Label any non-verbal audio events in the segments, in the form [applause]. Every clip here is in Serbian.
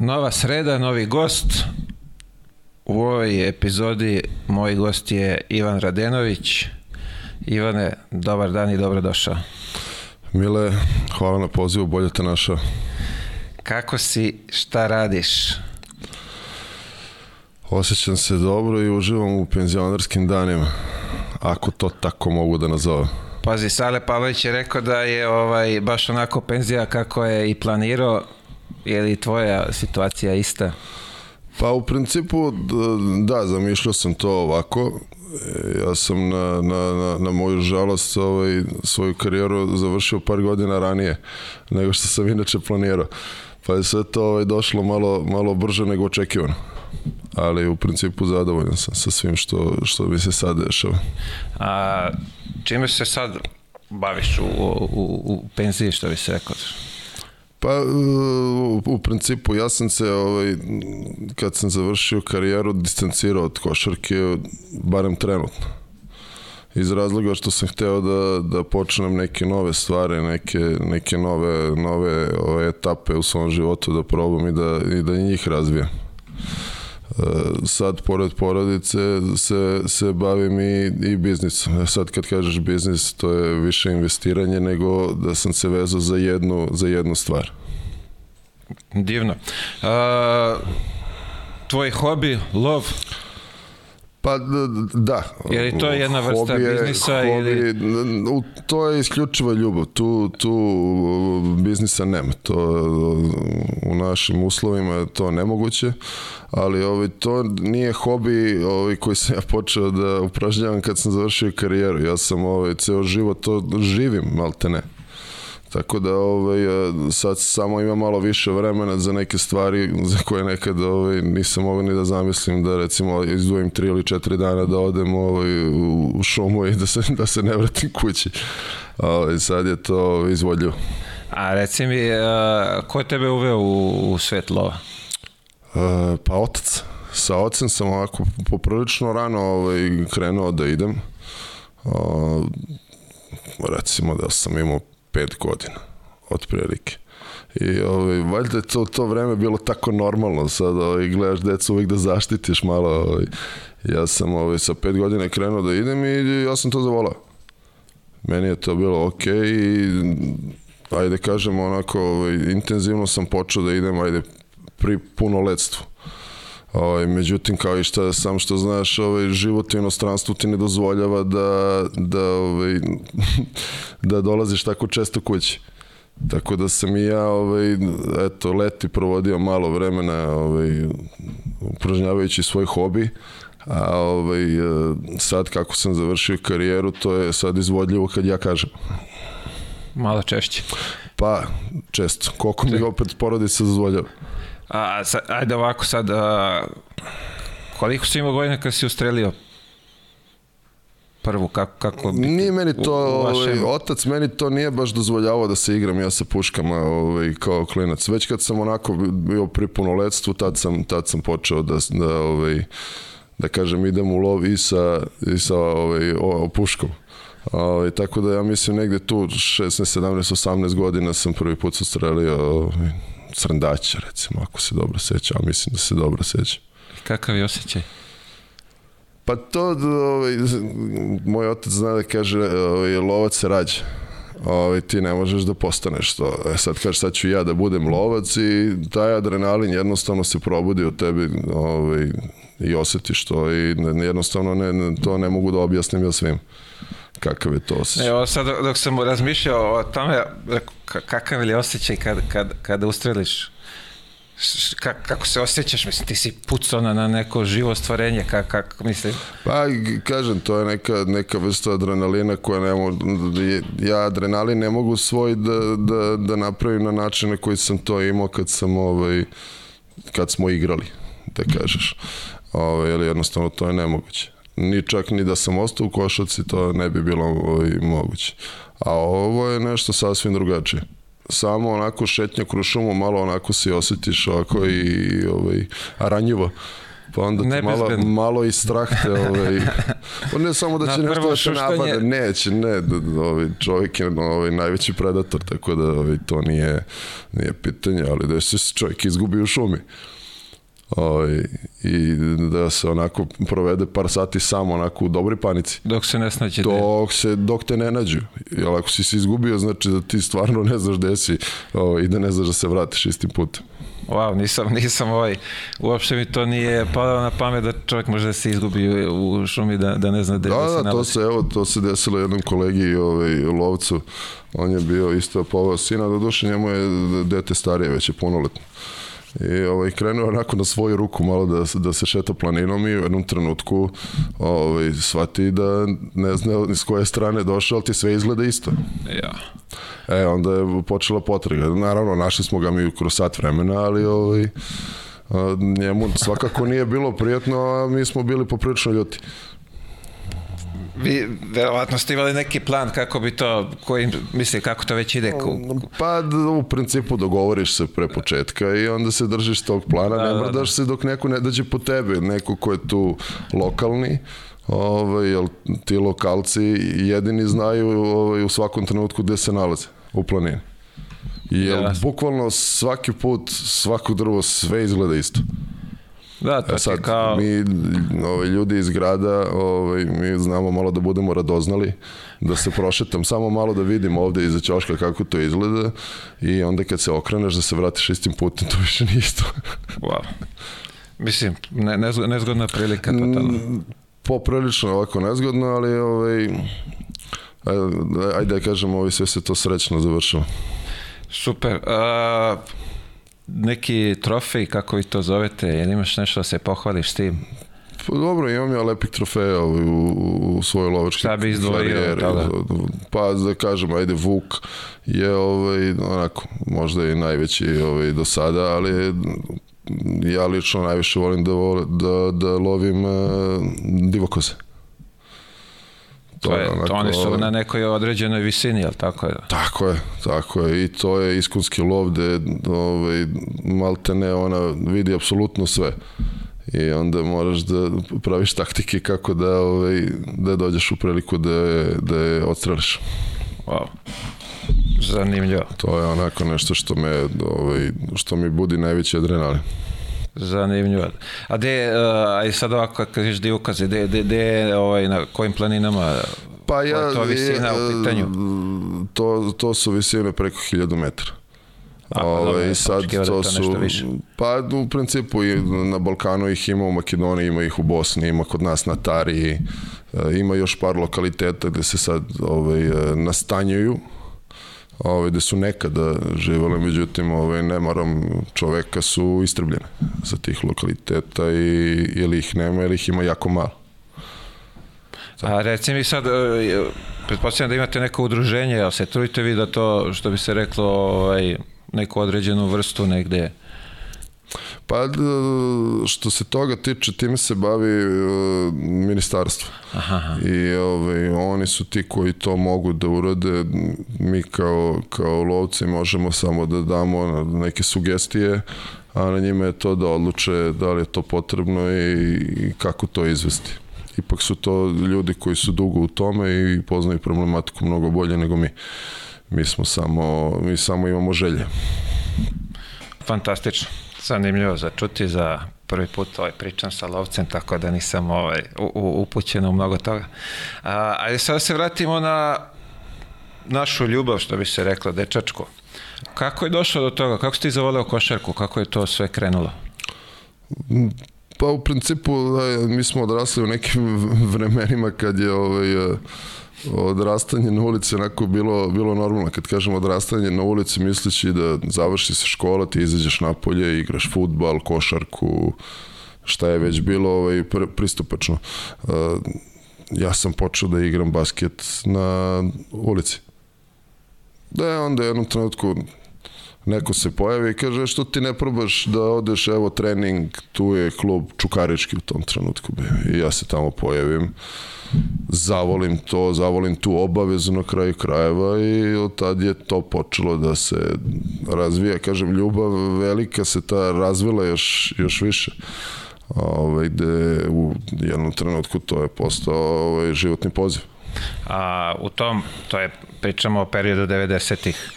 Nova sreda, novi gost. U ovoj epizodi moj gost je Ivan Radenović. Ivane, dobar dan i dobrodošao. Mile, hvala na pozivu, bolje te našao. Kako si, šta radiš? Osjećam se dobro i uživam u penzionerskim danima, ako to tako mogu da nazovem. Pazi, Sale Pavlović je rekao da je ovaj baš onako penzija kako je i planirao. Je li tvoja situacija ista? Pa u principu, da, zamišljao sam to ovako. E, Ja sam na, na, na, na moju žalost ovaj, svoju karijeru završio par godina ranije nego što sam inače planirao. Pa je sve to ovaj, došlo malo, malo brže nego očekivano. Ali u principu zadovoljan sam sa svim što, što mi se sad dešava. A čime se sad baviš u, u, u penziji, što bi se rekao? Pa u, u principu ja sam se ovaj, kad sam završio karijeru distancirao od košarke barem trenutno iz razloga što sam hteo da, da počnem neke nove stvari, neke, neke nove, nove ove etape u svom životu da probam i da, i da njih razvijem. Sad pored porodice se, se bavim i, i biznisom. E, Sad kad kažeš biznis to je više investiranje nego da sam se vezao za jednu, za jednu stvar. Divno. A, tvoj hobi, lov? Pa da. Je li to jedna vrsta Hobi je- biznisa hobi, ili- To je isključiva ljubav. Tu, tu biznisa nema. To u našim uslovima je to nemoguće, ali ovaj, to nije hobi ovaj, koji sam ja počeo da upražnjavam kad sam završio karijeru. Ja sam ovaj, ceo život to živim, malte ne. Tako da ovaj, eh, sad samo ima malo više vremena za neke stvari za koje nekad ovaj, nisam mogao ni da zamislim da recimo izdvojim tri ili četiri dana da odem ovaj, u, šumu i da se, da se ne vratim kući. Ovaj, sad je to izvodljivo. A reci mi, a, ko je tebe uveo u, u svet lova? E, pa otac. Sa ocem sam ovako poprilično rano ovaj, krenuo da idem. O, recimo da sam imao pet godina, otprilike. I ovaj, valjda je to, to vreme bilo tako normalno, sad ovaj, gledaš decu uvijek da zaštitiš malo. Ovaj. Ja sam ovaj, sa pet godina krenuo da idem i ja sam to zavolao. Meni je to bilo okej i ajde kažemo onako ovaj, intenzivno sam počeo da idem ajde pri punoletstvu. Ovaj, međutim, kao i šta, sam što znaš, ovaj, život u inostranstvu ti ne dozvoljava da, da, ovaj, [laughs] da dolaziš tako često kući. Tako da sam i ja ovaj, eto, leti provodio malo vremena ovaj, upražnjavajući svoj hobi, a ovaj, eh, sad kako sam završio karijeru, to je sad izvodljivo kad ja kažem. Malo češće. Pa, često. Koliko mi opet porodica dozvoljava. A, sa, ajde ovako sad, a, koliko si imao godina kad si ustrelio prvu, kako, kako bi Nije meni to, u- u vašem- ovaj, otac meni to nije baš dozvoljavao da se igram ja sa puškama ovaj, kao klinac. Već kad sam onako bio pri punoletstvu, tad sam, tad sam počeo da, da, ovaj, da kažem idem u lov i sa, i sa ovaj, o puškom. Ovaj, tako da ja mislim negde tu 16, 17, 18 godina sam prvi put sustrelio ovaj, crndaća recimo, ako se dobro seća, a mislim da se dobro seća. Kakav je osjećaj? Pa to, ovaj, moj otac zna da kaže, ovaj, lovac se rađa. Ovaj, ti ne možeš da postaneš to. E, sad kažeš, sad ću ja da budem lovac i taj adrenalin jednostavno se probudi u tebi ovaj, i osetiš to i jednostavno ne, ne, to ne mogu da objasnim ja svim. Kakav je to osjećaj. Evo sad dok sam razmišljao o tome, kakav je osjećaj kad, kad, kada ustreliš? Ka- kako se osjećaš? Mislim, ti si pucao na, neko živo stvorenje, kako, kako mislim? Pa, kažem, to je neka, neka vrsta adrenalina koja ne mogu, ja adrenalin ne mogu svoj da, da, da napravim na način na koji sam to imao kad sam ovaj, kad smo igrali, da kažeš. Ovaj, jer jednostavno to je nemoguće. Ni čak ni da sam ostao u košaci, to ne bi bilo ovaj, moguće. A ovo je nešto sasvim drugačije. Samo onako šetnja kroz šumu, malo onako se osjetiš ovako i ovaj, ranjivo Pa onda ti malo, malo i strah te, ovaj, [laughs] pa ne samo da Na će nešto prvo da se napade, neće, ne, ovaj, čovjek je ovaj, najveći predator, tako da ovaj, to nije, nije pitanje, ali da se čovjek izgubi u šumi. Ovaj, I da se onako provede par sati samo onako u dobroj panici. Dok se ne snađe. Dok, se, dok te ne nađu. Jer ako si se izgubio, znači da ti stvarno ne znaš gde si ovaj, i da ne znaš da se vratiš istim putem. Wow, nisam, nisam ovaj, uopšte mi to nije padalo na pamet da čovjek može da se izgubi u šumi, da, da ne zna gde Da, da, se da, to nalazi. se, evo, to se desilo jednom kolegi ovaj, lovcu. On je bio isto povao sina, do duše njemu je dete starije, već je punoletno. I ovaj, krenuo onako na svoju ruku malo da, da se šeta planinom i u jednom trenutku ovaj, shvati da ne zna s koje strane došao, ali ti sve izgleda isto. Ja. E, onda je počela potraga. Naravno, našli smo ga mi kroz sat vremena, ali ovaj, njemu svakako nije bilo prijatno, a mi smo bili poprilično ljuti. Vi verovatno ste imali neki plan kako bi to, koji, misli, kako to već ide. Pa u principu dogovoriš se pre početka i onda se držiš tog plana, Da, ne da, mrdaš se dok neko ne dođe po tebe, neko ko je tu lokalni, ovaj, jer ti lokalci jedini znaju ovaj, u svakom trenutku gde se nalaze, u planini. Jer Jasno. bukvalno svaki put, svako drvo, sve izgleda isto. Da, to E sad, je kao... mi ovaj, ljudi iz grada, ovaj, mi znamo malo da budemo radoznali, da se prošetam, samo malo da vidim ovde iza ćoška kako to izgleda i onda kad se okreneš da se vratiš istim putem, to više nije isto. [laughs] Wow. Mislim, ne, nezgo- nezgodna prilika totalno. Mm, Poprilično ovako nezgodno, ali ovaj, ajde, ajde da kažem, ovaj, sve se to srećno završilo. Super. A, neki trofej, kako vi to zovete, jel imaš nešto da se pohvališ s tim? Pa dobro, imam ja lepih trofeja u, u svojoj lovačkoj Šta bi izdvojio, karijeri. da, da. Pa da kažem, ajde Vuk je ovaj, onako, možda i najveći ovaj, do sada, ali ja lično najviše volim da, vole, da, da lovim uh, divokoze. To je, to oni su ovaj, na nekoj određenoj visini, jel tako je? Tako je, tako je. I to je iskonski lov gde ovaj, malte ne, ona vidi apsolutno sve. I onda moraš da praviš taktike kako da, ovaj, da dođeš u priliku da je, da je odstreliš. Wow. Zanimljivo. To je onako nešto što me, ovaj, što mi budi najveći adrenalin. Zanimljivo. A gde, uh, aj sad ovako, kad kažeš di ukaze, gde, gde, gde, ovaj, na kojim planinama, Pa ja, je to visina u pitanju? To, to su visine preko 1000 metara. A, pa Ovaj, dobro, ja sam sad da je to to su, više. pa u principu i na Balkanu ih ima, u Makedoniji ima ih u Bosni, ima kod nas na Tariji, e, ima još par lokaliteta gde se sad ovaj, nastanjuju, ovaj, gde su nekada živele, međutim ovaj, nemarom čoveka su istrebljene sa tih lokaliteta i ili ih nema ili ih ima jako malo. A reci mi sad, e, pretpostavljam da imate neko udruženje, jel se trudite vi da to, što bi se reklo, ovaj, neku određenu vrstu negde? Pa d- što se toga tiče, time se bavi e, ministarstvo. Aha, aha. I ovaj, oni su ti koji to mogu da urade. Mi kao, kao lovci možemo samo da damo neke sugestije, a na njima je to da odluče da li je to potrebno i, i kako to izvesti. Ipak su to ljudi koji su dugo u tome i poznaju problematiku mnogo bolje nego mi. Mi smo samo, mi samo imamo želje. Fantastično. Zanimljivo za čuti za prvi put ovaj pričam sa lovcem, tako da nisam ovaj, u, u, upućen u mnogo toga. A, ajde sad da se vratimo na našu ljubav, što bi se reklo, dečačku. Kako je došlo do toga? Kako si ti zavoleo košarku? Kako je to sve krenulo? Pa u principu da, mi smo odrasli u nekim vremenima kad je ovaj, odrastanje na ulici onako bilo, bilo normalno. Kad kažem odrastanje na ulici misleći da završi se škola, ti izađeš napolje, igraš futbal, košarku, šta je već bilo ovaj, pr pristupačno. Uh, ja sam počeo da igram basket na ulici. Da je onda u jednom trenutku neko se pojavi i kaže što ti ne probaš da odeš, evo trening, tu je klub Čukarički u tom trenutku bio. I ja se tamo pojavim, zavolim to, zavolim tu obavezu na kraju krajeva i od tad je to počelo da se razvija. Kažem, ljubav velika se ta razvila još, još više. ovaj, gde u jednom trenutku to je postao ovaj, životni poziv. A u tom, to je, pričamo o periodu 90-ih.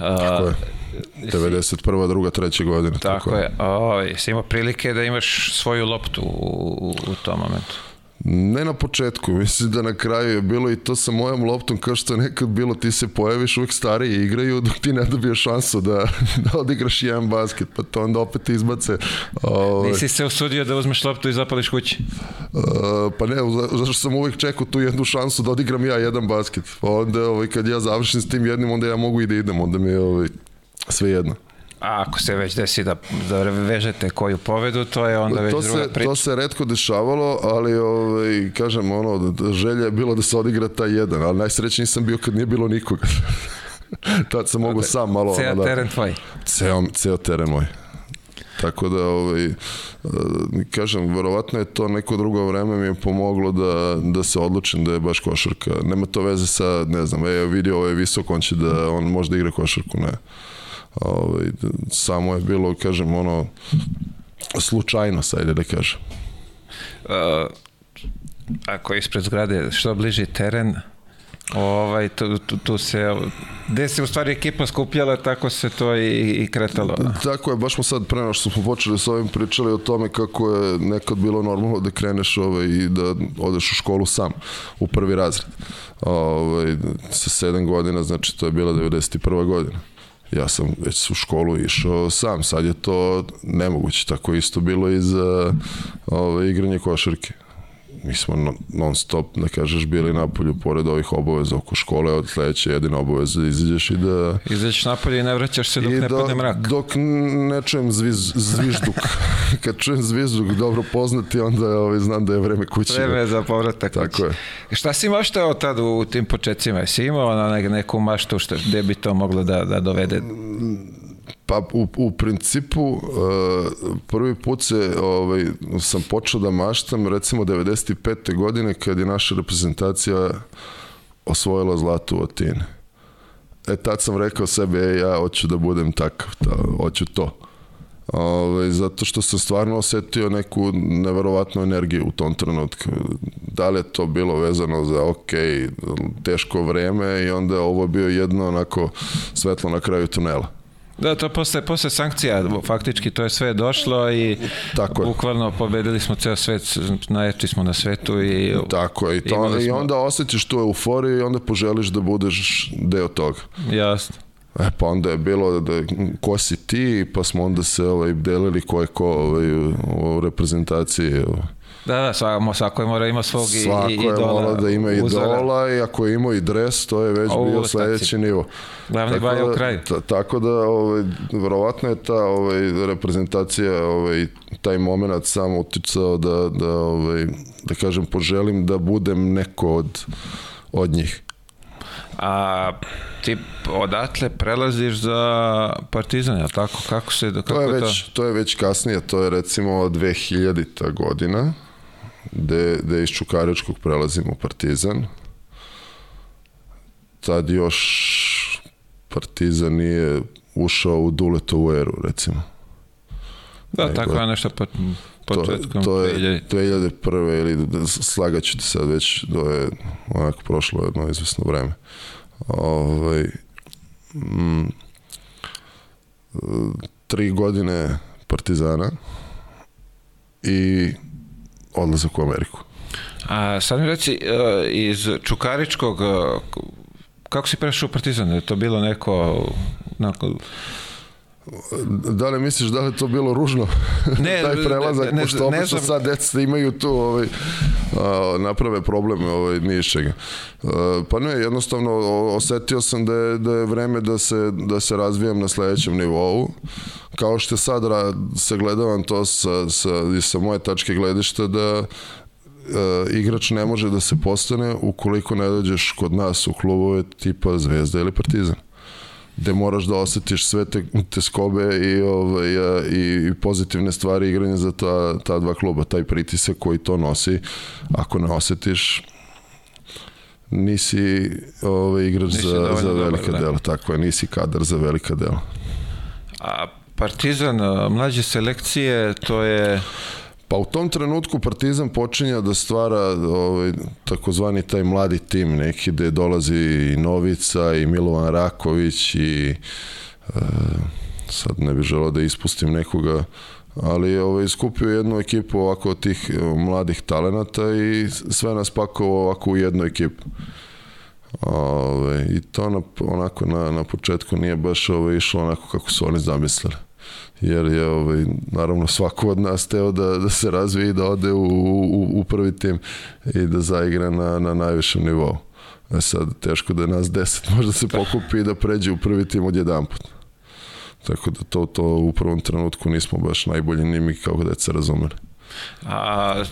Tako je. 91. druga, treća godina. Tako, tako je. O, jesi imao prilike da imaš svoju loptu u, u, u tom momentu? Ne na početku, [laughs] mislim da na kraju je bilo i to sa mojom loptom kao što je nekad bilo, ti se pojaviš uvek stariji igraju dok ti ne dobiješ šansu da, [laughs] da odigraš jedan basket, pa to onda opet izbace. Ove, Nisi se usudio da uzmeš loptu i zapališ kući? Uh, pa ne, zašto sam uvek čekao tu jednu šansu da odigram ja jedan basket. Pa onda ovaj, kad ja završim s tim jednim, onda ja mogu i da idem, onda mi je ovaj, sve jedno. A ako se već desi da, da vežete koju povedu, to je onda već to druga se, priča. To se redko dešavalo, ali ovaj, kažem, ono, želja je bilo da se odigra taj jedan, ali najsrećniji sam bio kad nije bilo nikoga. [laughs] Tad sam mogu sam malo... Ceo ono, da, teren tvoj. Ceo, ceo teren moj. Tako da, ovaj, kažem, verovatno je to neko drugo vreme mi je pomoglo da, da se odlučim da je baš košarka. Nema to veze sa, ne znam, e, vidio ovo je visok, on će da on može da igra košarku, ne. Ovaj, samo je bilo, kažem, ono, slučajno, sajde da kažem. Uh, ako ispred zgrade što bliži teren, ovaj, tu, tu, tu se, gde se u stvari ekipa skupljala, tako se to i, i kretalo. Tako je, baš smo sad pre što smo počeli s ovim pričali o tome kako je nekad bilo normalno da kreneš ovaj, i da odeš u školu sam, u prvi razred. Ovaj, sa sedam godina, znači to je bila 91. godina ja sam već u školu išao sam, sad je to nemoguće, tako isto bilo i za ove, igranje košarke mi smo non stop, da kažeš, bili napolju pored ovih obaveza oko škole, od sledeće jedina obaveza da izađeš i da... Izađeš napolje i ne vraćaš se dok I ne do, padne mrak. Dok ne čujem zviz, zvižduk. [laughs] Kad čujem zvižduk dobro poznati, onda ovaj, znam da je vreme kući. Vreme za povratak Tako kući. je. Šta si maštao tad u tim početcima? Jesi imao na neku maštu što, gde bi to moglo da, da dovede? Pa u, u principu uh, prvi put se ovaj, sam počeo da maštam recimo 95. godine kad je naša reprezentacija osvojila zlato u Atine. E tad sam rekao sebe, e, ja hoću da budem takav, ta, hoću to. Ove, ovaj, zato što sam stvarno osetio neku neverovatnu energiju u tom trenutku. Da li je to bilo vezano za ok, teško vreme i onda ovo je bio jedno onako svetlo na kraju tunela. Da, to posle, posle sankcija, faktički to je sve došlo i Tako je. bukvalno pobedili smo ceo svet, najjači smo na svetu i Tako je, i, to, smo... i onda osjetiš tu euforiju i onda poželiš da budeš deo toga. Jasno. E, pa onda je bilo da, ko si ti, pa smo onda se ovaj, delili ko je ko ovaj, u reprezentaciji. Ovaj. Da, da, svako, svako je mora ima svog svako i, idola. Svako je mora da ima idola i ako je imao i dres, to je već o, bio sledeći nivo. Glavni tako baja da, u kraju. Tako da, ovaj, verovatno je ta ovaj, reprezentacija, ovaj, taj moment sam uticao da, da, ovaj, da kažem, poželim da budem neko od, od njih. A ti odatle prelaziš za Partizan, je tako? Kako se kako to je već to? to je već kasnije, to je recimo 2000. godina gde, gde iz Čukaričkog prelazimo Partizan. Tad još Partizan nije ušao u Duletovu eru, recimo. Da, Nego, tako je nešto pod, početkom to, to je 2001. ili slagaću te sad već, to je onako prošlo jedno izvesno vreme. Ovaj, mm, tri godine Partizana i odlazak u Ameriku. A sad mi reci, e, iz Čukaričkog, e, kako si prešao u Partizan? Je to bilo neko... neko Da li misliš da li to bilo ružno? Ne, [laughs] taj prelazak, ne, ne, pošto obično znam. sad deca imaju tu ovaj, a, naprave probleme ovaj, čega. pa ne, jednostavno osetio sam da je, da je vreme da se, da se razvijam na sledećem nivou. Kao što sad se gledavam to sa, sa, i sa moje tačke gledišta da Uh, igrač ne može da se postane ukoliko ne dođeš kod nas u klubove tipa Zvezda ili Partizan gde moraš da osetiš sve te, te skobe i, ovaj, i pozitivne stvari igranja za ta, ta dva kluba, taj pritisak koji to nosi, ako ne osetiš, nisi ovaj, igrač nisi za, za velika dobar, dela, tako je, nisi kadar za velika dela. A Partizan, mlađe selekcije, to je Pa u tom trenutku Partizan počinja da stvara ovaj, takozvani taj mladi tim, neki gde dolazi i Novica i Milovan Raković i e, sad ne bih želao da ispustim nekoga ali ovaj, skupio jednu ekipu ovako od tih e, mladih talenata i sve nas pakovao ovako u jednu ekipu. Ove, I to na, onako na, na početku nije baš ove, išlo onako kako su oni zamislili. Jer je ovaj, naravno svako od nas teo da, da se razvije i da ode u, u, u prvi tim i da zaigra na, na najvišem nivou. E sad, teško da je nas deset [laughs] možda se pokupi i da pređe u prvi tim od jedan put. Tako da to, to u prvom trenutku nismo baš najbolji ni mi kao deca razumeli. A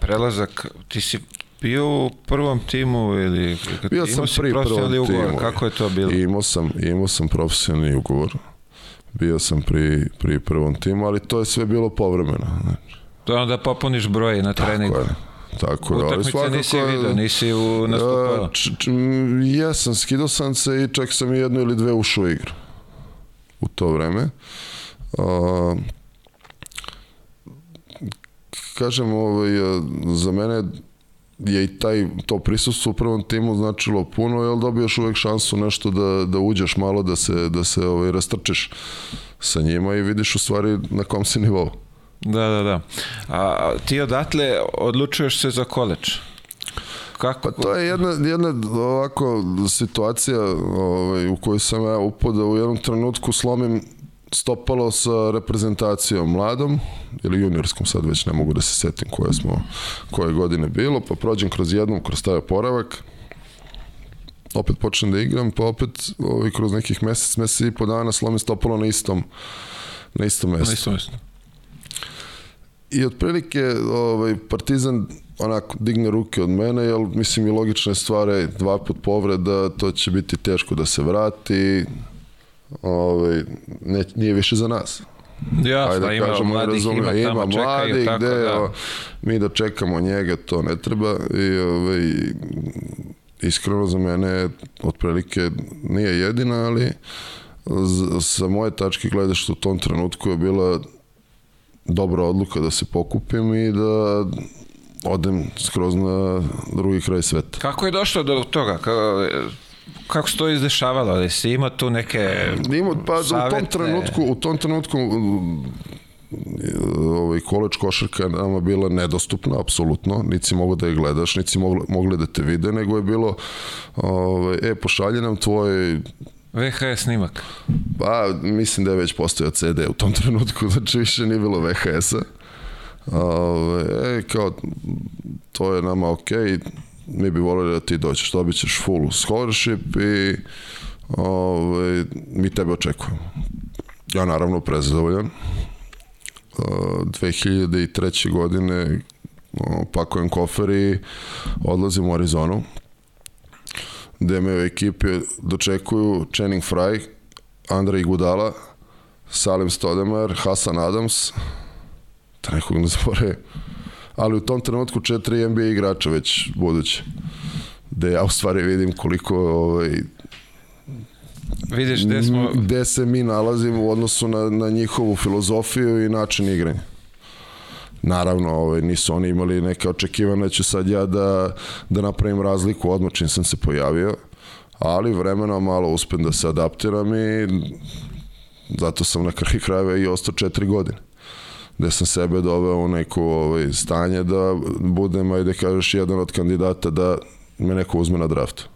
prelazak, ti si bio u prvom timu ili bio sam pri prvom timu. Kako je to bilo? Imao sam, imao sam profesionalni ugovor. Bio sam pri, pri prvom timu, ali to je sve bilo povremeno. Znači. To je onda popuniš broj na treningu. Tako je. Tako je, ali svakako... nisi vidio, nisi u nastupao? Jesam, skidao sam se i čak sam i jednu ili dve ušao igru u to vreme. A, kažem, ovaj, za mene je i taj, to prisustvo u prvom timu značilo puno, jer dobijaš uvek šansu nešto da, da uđeš malo, da se, da se ovaj, rastrčeš sa njima i vidiš u stvari na kom si nivou. Da, da, da. A ti odatle odlučuješ se za koleč? Kako? Pa to je jedna, jedna ovako situacija ovaj, u kojoj sam ja upao da u jednom trenutku slomim stopalo sa reprezentacijom mladom ili juniorskom, sad već ne mogu da se setim koje smo, koje godine bilo, pa prođem kroz jednu, kroz taj oporavak, opet počnem da igram, pa opet ovaj, kroz nekih mesec, mesec i po dana slomim stopalo na istom, na istom mestu. Na istom mestu. I otprilike ovaj, Partizan onako digne ruke od mene, jer mislim i logične stvari, dva put povreda, to će biti teško da se vrati, ovaj, ne, nije više za nas. Ja, Ajde, da ima kažemo, mladih, razumio, ima tamo ima mladih, čekaju, gde, da. O, mi da čekamo njega, to ne treba i ovaj, iskreno za mene otprilike nije jedina, ali sa moje tačke gledaš u tom trenutku je bila dobra odluka da se pokupim i da odem skroz na drugi kraj sveta. Kako je došlo do toga? kako se to izdešavalo? Ali si ima tu neke ima, pa, savete? U tom trenutku, u tom trenutku ovaj koleč košarka nama bila nedostupna apsolutno, niti si mogu da je gledaš, niti si mogli, mogli da te vide, nego je bilo ovaj e pošalje nam tvoj VHS snimak. Pa, mislim da je već postojao CD u tom trenutku, [laughs] znači više nije bilo VHS-a. Ove, e, kao, to je nama okej, okay mi bi volili da ti dođeš, dobit ćeš full scholarship i ovaj, mi tebe očekujemo. Ja naravno prezadovoljan. 2003. godine pakujem kofer i odlazim u Arizonu gde me u ekipi dočekuju Channing Frye, Andrej Gudala, Salim Stodemer, Hasan Adams, da nekog ne zaboravim ali u tom trenutku četiri NBA igrača već buduće. Da ja u stvari vidim koliko ovaj, Vidiš gde smo... Gde se mi nalazimo u odnosu na, na njihovu filozofiju i način igranja. Naravno, ovaj, nisu oni imali neke očekivane da ću sad ja da, da napravim razliku odmah čim sam se pojavio, ali vremena malo uspem da se adaptiram i zato sam na kraju krajeva i ostao četiri godine gde sam sebe doveo u neko ovaj, stanje da budem, ajde kažeš, jedan od kandidata da me neko uzme na draftu.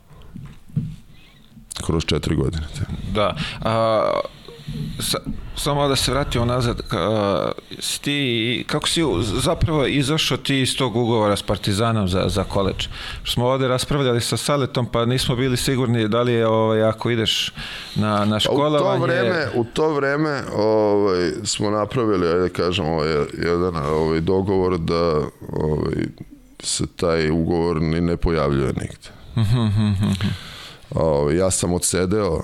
Kroz četiri godine. Da. A, sa, samo da se vratimo nazad, ka, ti, kako si zapravo izašao ti iz tog ugovora s Partizanom za, za koleč? Smo ovde raspravljali sa Saletom, pa nismo bili sigurni da li je ovaj, ako ideš na, na školovanje... Pa u to vreme, u to vreme ovaj, smo napravili, ajde da kažem, ovaj, jedan ovaj, dogovor da ovaj, se taj ugovor ni ne pojavljuje nigde. ovaj, ja sam odsedeo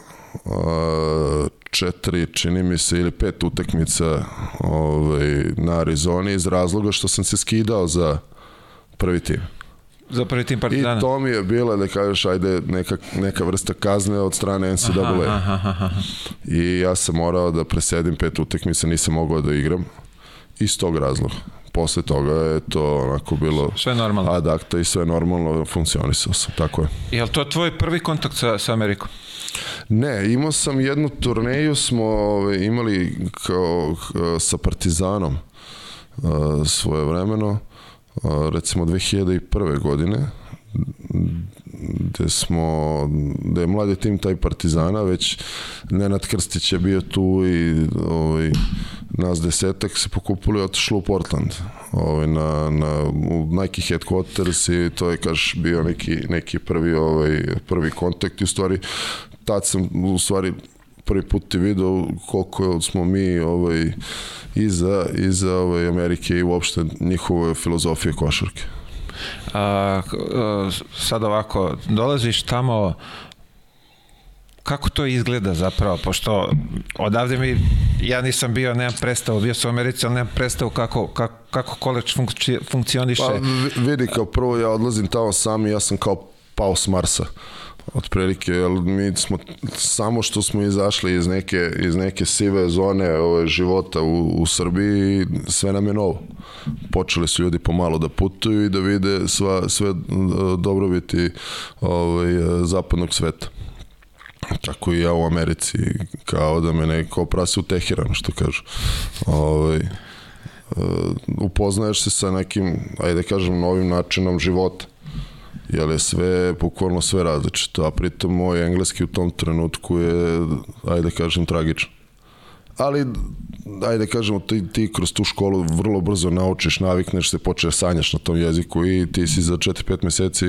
četiri, čini mi se, ili pet utakmica ovaj, na Arizoni iz razloga što sam se skidao za prvi tim. Za prvi tim Partizana. I to mi je bila, da kažeš, ajde, neka, neka vrsta kazne od strane NCAA. Aha, aha, aha. I ja sam morao da presedim pet utakmica, nisam mogao da igram. Iz tog razloga. Posle toga je to onako bilo Sve normalno. adakta i sve normalno funkcionisao sam, tako je. Je to tvoj prvi kontakt sa, sa Amerikom? Ne, imao sam jednu turneju smo ove, imali kao k- sa Partizanom a, svoje vremeno, a, recimo 2001. godine, gde smo, gde je mladi tim taj Partizana, već Nenad Krstić je bio tu i ovaj, nas desetak se pokupili i otišlo u Portland ovaj, na, na, u Nike headquarters i to je kaš bio neki, neki prvi, ovaj, prvi kontakt u stvari tad sam u stvari prvi put i video koliko smo mi ovaj, iza, iza ovaj, Amerike i uopšte njihove filozofije košarke. A, a, sad ovako, dolaziš tamo, kako to izgleda zapravo, pošto odavde mi, ja nisam bio, nemam predstavu, bio sam u Americi, ali nemam predstavu kako, kako, kako koleč funkci, funkcioniše. Pa vi- vidi, kao prvo ja odlazim tamo sam i ja sam kao pao s Marsa otprilike, jer mi smo samo što smo izašli iz neke, iz neke sive zone ove, života u, u Srbiji, sve nam je novo. Počeli su ljudi pomalo da putuju i da vide sva, sve e, dobrobiti ovaj, e, zapadnog sveta. Tako i ja u Americi, kao da me neko prase u Teheranu, što kažu. Ovaj, e, upoznaješ se sa nekim, ajde da kažem, novim načinom života jer je sve, bukvalno sve različito, a pritom moj engleski u tom trenutku je, ajde da kažem, tragičan. Ali, ajde da kažemo, ti, ti kroz tu školu vrlo brzo naučiš, navikneš se, počeš sanjaš na tom jeziku i ti si za 4-5 meseci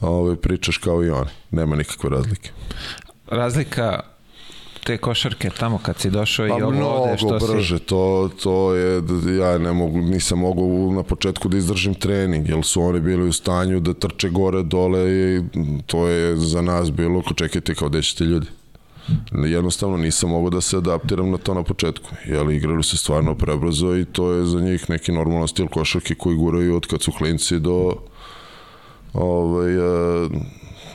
ove, pričaš kao i oni. Nema nikakve razlike. Razlika te košarke tamo kad si došao i Pa ovo ovde što si... brže, to, to je, ja ne mogu, nisam mogao na početku da izdržim trening, jer su oni bili u stanju da trče gore, dole i to je za nas bilo, ko čekajte kao gde ćete ljudi. Jednostavno nisam mogao da se adaptiram na to na početku, jer igrali se stvarno prebrzo i to je za njih neki normalan stil košarke koji guraju od kad su klinci do ovaj,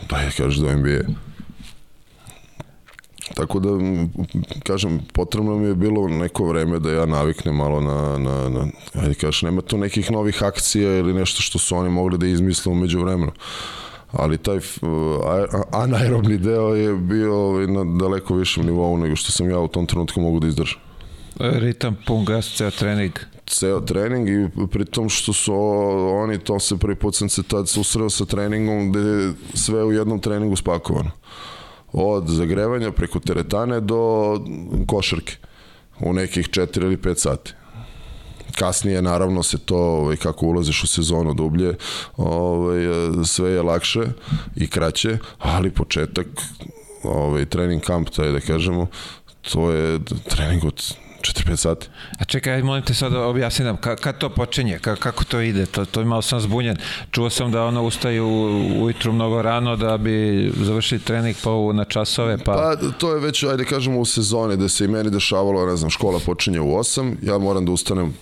da je kažeš do NBA. Tako da, kažem, potrebno mi je bilo neko vreme da ja naviknem malo na, na, na ajde kažeš, nema tu nekih novih akcija ili nešto što su oni mogli da izmisle umeđu vremenu. Ali taj a- anaerobni deo je bio ovaj, na daleko višem nivou nego što sam ja u tom trenutku mogu da izdržam Ritam, pun gas, ceo trening. ceo trening i pri tom što su oni, to se prvi put sam se tad susreo sa treningom gde sve u jednom treningu spakovano. Od zagrevanja preko teretane do košarke u nekih 4 ili 5 sati. Kasnije naravno se to ovaj kako ulaziš u sezonu dublje, ovaj sve je lakše i kraće, ali početak ovaj trening kamp taj da kažemo, to je trening od 4-5 sati. A čekaj, molim te sad da objasni nam, ka, kad to počinje, ka, kako to ide, to, to malo sam zbunjen. Čuo sam da ono ustaju ujutru mnogo rano da bi završili trening pa u, na časove, pa... Pa to je već, ajde kažemo, u sezoni da se i meni dešavalo, ne znam, škola počinje u 8, ja moram da ustanem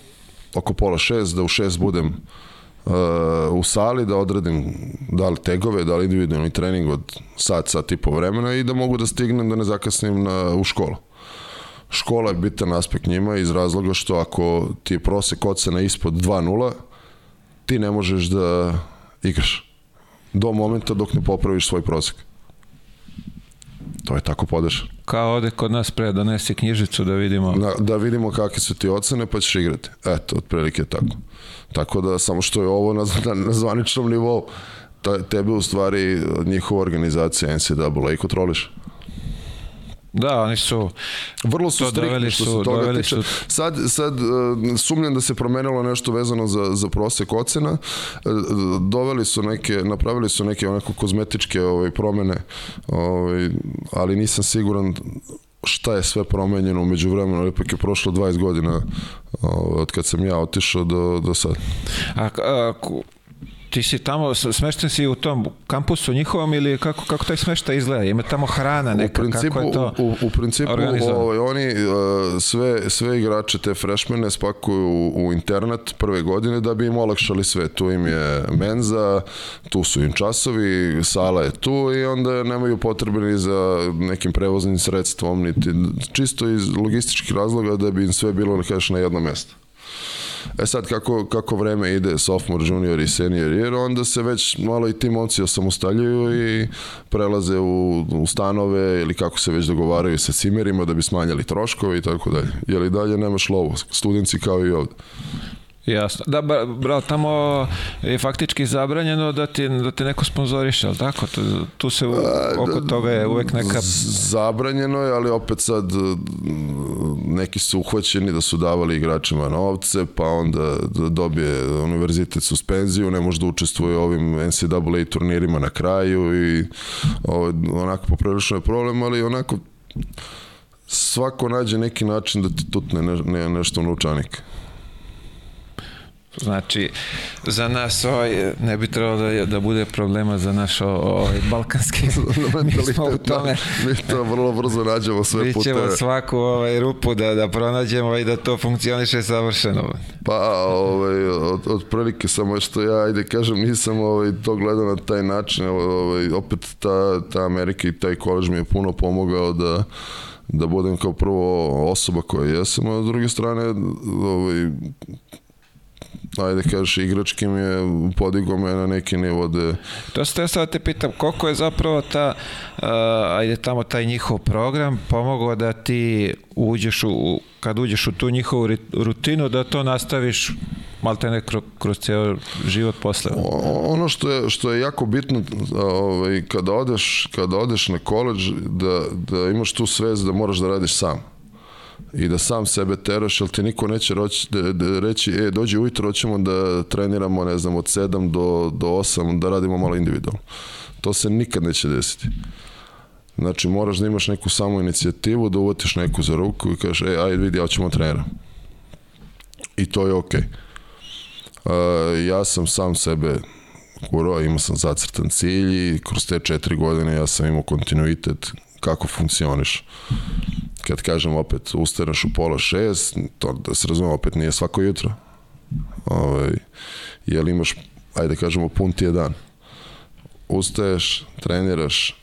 oko pola 6, da u 6 budem uh, u sali, da odradim da li tegove, da li individualni trening od sat, sat i po vremena i da mogu da stignem da ne zakasnim na, u školu. Škola je bitan aspekt njima iz razloga što ako ti je prosek ocena ispod 2.0, ti ne možeš da igraš do momenta dok ne popraviš svoj prosek. To je tako podešano. Kao ode kod nas pre, donesi knjižicu da vidimo. Na, da vidimo kakve su ti ocene pa ćeš igrati. Eto, otprilike tako. Tako da samo što je ovo na, na, na zvaničnom nivou, ta, tebe u stvari njihova organizacija NCAA kontroliš. Da, oni su... Vrlo su striktni što su- se toga tiče. su- Sad, sad uh, sumnjam da se promenilo nešto vezano za, za prosek ocena. Uh, Doveli su neke, napravili su neke onako kozmetičke ovaj, promene, ovaj, ali nisam siguran šta je sve promenjeno umeđu vremenu, ipak je prošlo 20 godina ovaj, od kad sam ja otišao do, do sad. A, a, ti si tamo, smešten si u tom kampusu njihovom ili kako, kako taj smeštaj izgleda? Ima tamo hrana U neka, principu, kako je to u, u principu ovaj, oni uh, sve, sve igrače te freshmene spakuju u, u internet prve godine da bi im olakšali sve. Tu im je menza, tu su im časovi, sala je tu i onda nemaju potrebe ni za nekim prevoznim sredstvom, niti čisto iz logističkih razloga da bi im sve bilo na jedno mesto. E sad, kako, kako vreme ide, sophomore, junior i senior year, onda se već malo i ti momci osamostaljuju i prelaze u, u stanove ili kako se već dogovaraju sa cimerima da bi smanjali troškove i tako dalje. Jer i dalje nemaš lovu, studenti kao i ovde. Jasno. Da, bra, tamo je faktički zabranjeno da ti, da te neko sponzoriše, ali tako? Tu, tu se u, oko toga je uvek neka... Zabranjeno je, ali opet sad neki su uhvaćeni da su davali igračima novce, pa onda da dobije univerzitet suspenziju, ne može da učestvuje u ovim NCAA turnirima na kraju i ovo, onako poprilično je problem, ali onako svako nađe neki način da ti tutne ne, ne, nešto novčanik. Znači, za nas ovaj, ne bi trebalo da, da bude problema za naš ovaj, balkanski. [laughs] [laughs] mi smo u tome. mi to vrlo brzo nađemo sve mi pute. Mi ćemo svaku ovaj, rupu da, da pronađemo i da to funkcioniše savršeno. Pa, ovaj, od, od prilike samo što ja, ajde kažem, nisam ovaj, to gledao na taj način. Ovaj, opet ta, ta Amerika i taj kolež mi je puno pomogao da da budem kao prvo osoba koja jesam, a s druge strane ovaj, ajde kažeš, igrački mi je podigo me na neki nivo da... To ste sad te pitam, koliko je zapravo ta, uh, ajde tamo taj njihov program pomogao da ti uđeš u, kad uđeš u tu njihovu rutinu, da to nastaviš malte ne kroz, kroz ceo život posle. Ono što je, što je jako bitno ovaj, kada, odeš, kada odeš na koleđ da, da imaš tu svez da moraš da radiš sam i da sam sebe teraš, jer ti niko neće roći, da, da reći, e, dođi ujutro, hoćemo da treniramo, ne znam, od 7 do, do 8, da radimo malo individualno. To se nikad neće desiti. Znači, moraš da imaš neku samu inicijativu, da uvatiš neku za ruku i kažeš, e, ajde vidi, ja ćemo trenera. I to je okej. Okay. Uh, ja sam sam sebe gurao, imao sam zacrtan cilj i kroz te četiri godine ja sam imao kontinuitet kako funkcioniš kad kažem opet ustaneš u pola šest, to da se razumemo opet nije svako jutro. Ovaj, jel imaš, ajde kažemo, pun ti je dan. Ustaješ, treniraš,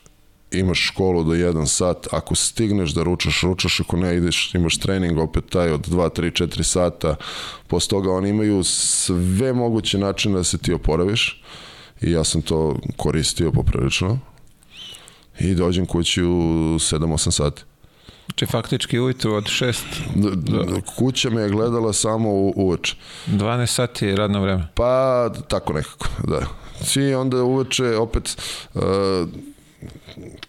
imaš školu do 1 sat, ako stigneš da ručaš, ručaš, ako ne ideš, imaš trening opet taj od 2, 3, 4 sata, posle toga oni imaju sve moguće načine da se ti oporaviš i ja sam to koristio poprilično i dođem kući u 7-8 sati. Znači faktički ujutru od 6 do... Kuća me je gledala samo u, uveče. 12 sati je radno vreme. Pa tako nekako, da. Svi onda uveče opet uh,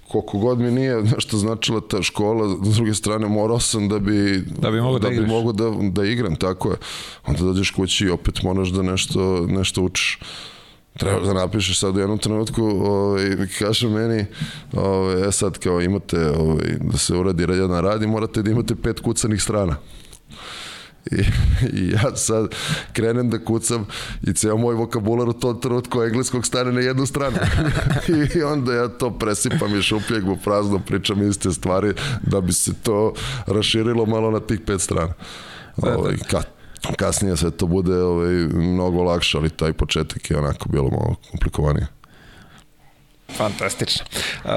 koliko god mi nije nešto značila ta škola, s druge strane morao sam da bi da bi mogo da, da, bi mogo da, da igram, tako je. Onda dođeš kući i opet moraš da nešto, nešto učiš treba da napišeš sad u jednom trenutku ovaj, kaže meni ovaj, e sad kao imate ovaj, da se uradi jedan rad i morate da imate pet kucanih strana I, I ja sad krenem da kucam i ceo moj vokabular u tom trenutku engleskog stane na jednu stranu. [laughs] [laughs] I onda ja to presipam i šupljeg u prazno, pričam iste stvari da bi se to raširilo malo na tih pet strana. Ovaj, kad, kasnije sve to bude ovaj, mnogo lakše, ali taj početak je onako bilo malo komplikovanije. Fantastično. Uh,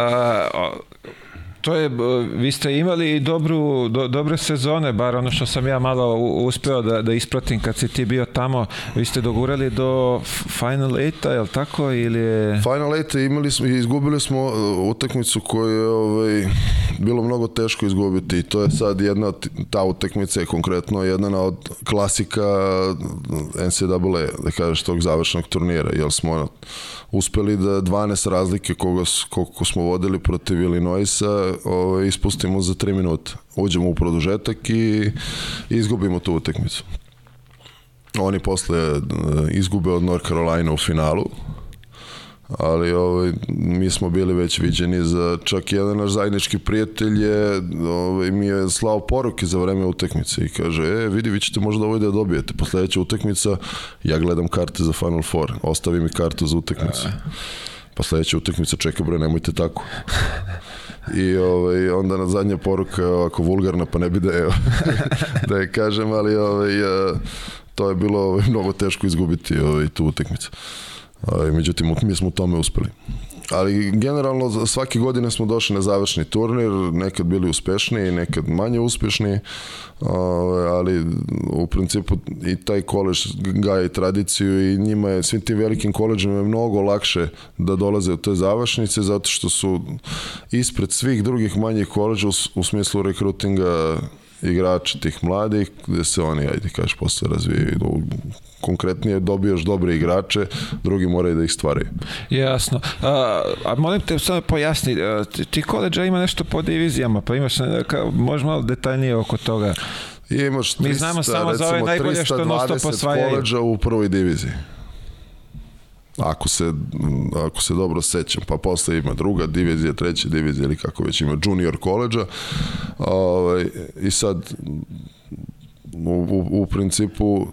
to je, vi ste imali dobru, do, dobre sezone, bar ono što sam ja malo uspeo da, da ispratim kad si ti bio tamo, vi ste dogurali do Final 8 je li tako? Ili je... Final 8 imali smo, izgubili smo uh, utakmicu koju je ovaj, bilo mnogo teško izgubiti i to je sad jedna, ta utakmica je konkretno jedna od klasika NCAA, da kažeš, tog završnog turnira, jer smo uspeli da 12 razlike koga, koliko smo vodili protiv Illinoisa ovaj, ispustimo za 3 minuta. Uđemo u produžetak i izgubimo tu utekmicu. Oni posle eh, izgube od North Carolina u finalu, ali ovaj, mi smo bili već viđeni za čak jedan naš zajednički prijatelj je, ovaj, mi je slao poruke za vreme utakmice i kaže, e, vidi, vi ćete možda ovo da dobijete. Posledeća utakmica, ja gledam karte za Final Four, ostavi mi kartu za utakmicu. Pa sledeća utakmica, čekaj bre, nemojte tako. I ovaj, onda na zadnja poruka ovako vulgarna, pa ne bi da je, [laughs] da je kažem, ali ovaj, to je bilo ovaj, mnogo teško izgubiti ovaj, tu utakmicu. Međutim, mi smo u tome uspeli. ali generalno svake godine smo došli na završni turnir, nekad bili uspešniji, nekad manje uspešni, ali u principu i taj kolež gaje tradiciju i njima je, svim tim velikim koleđima je mnogo lakše da dolaze u te završnice zato što su ispred svih drugih manjih koleđa u, u smislu rekrutinga igrača tih mladih, gde se oni, ajde kažeš, posle razvijaju konkretnije dobijaš dobre igrače, drugi moraju da ih stvaraju. Jasno. A, a molim te samo pojasni, ti koleđa ima nešto po divizijama, pa imaš, ka, možeš malo detaljnije oko toga. I imaš 300, Mi znamo samo za ove najbolje što non stop osvajaju. koleđa u prvoj diviziji. Ako se, ako se dobro sećam, pa posle ima druga divizija, treća divizija ili kako već ima junior koleđa. Ovaj, I sad u, u, u principu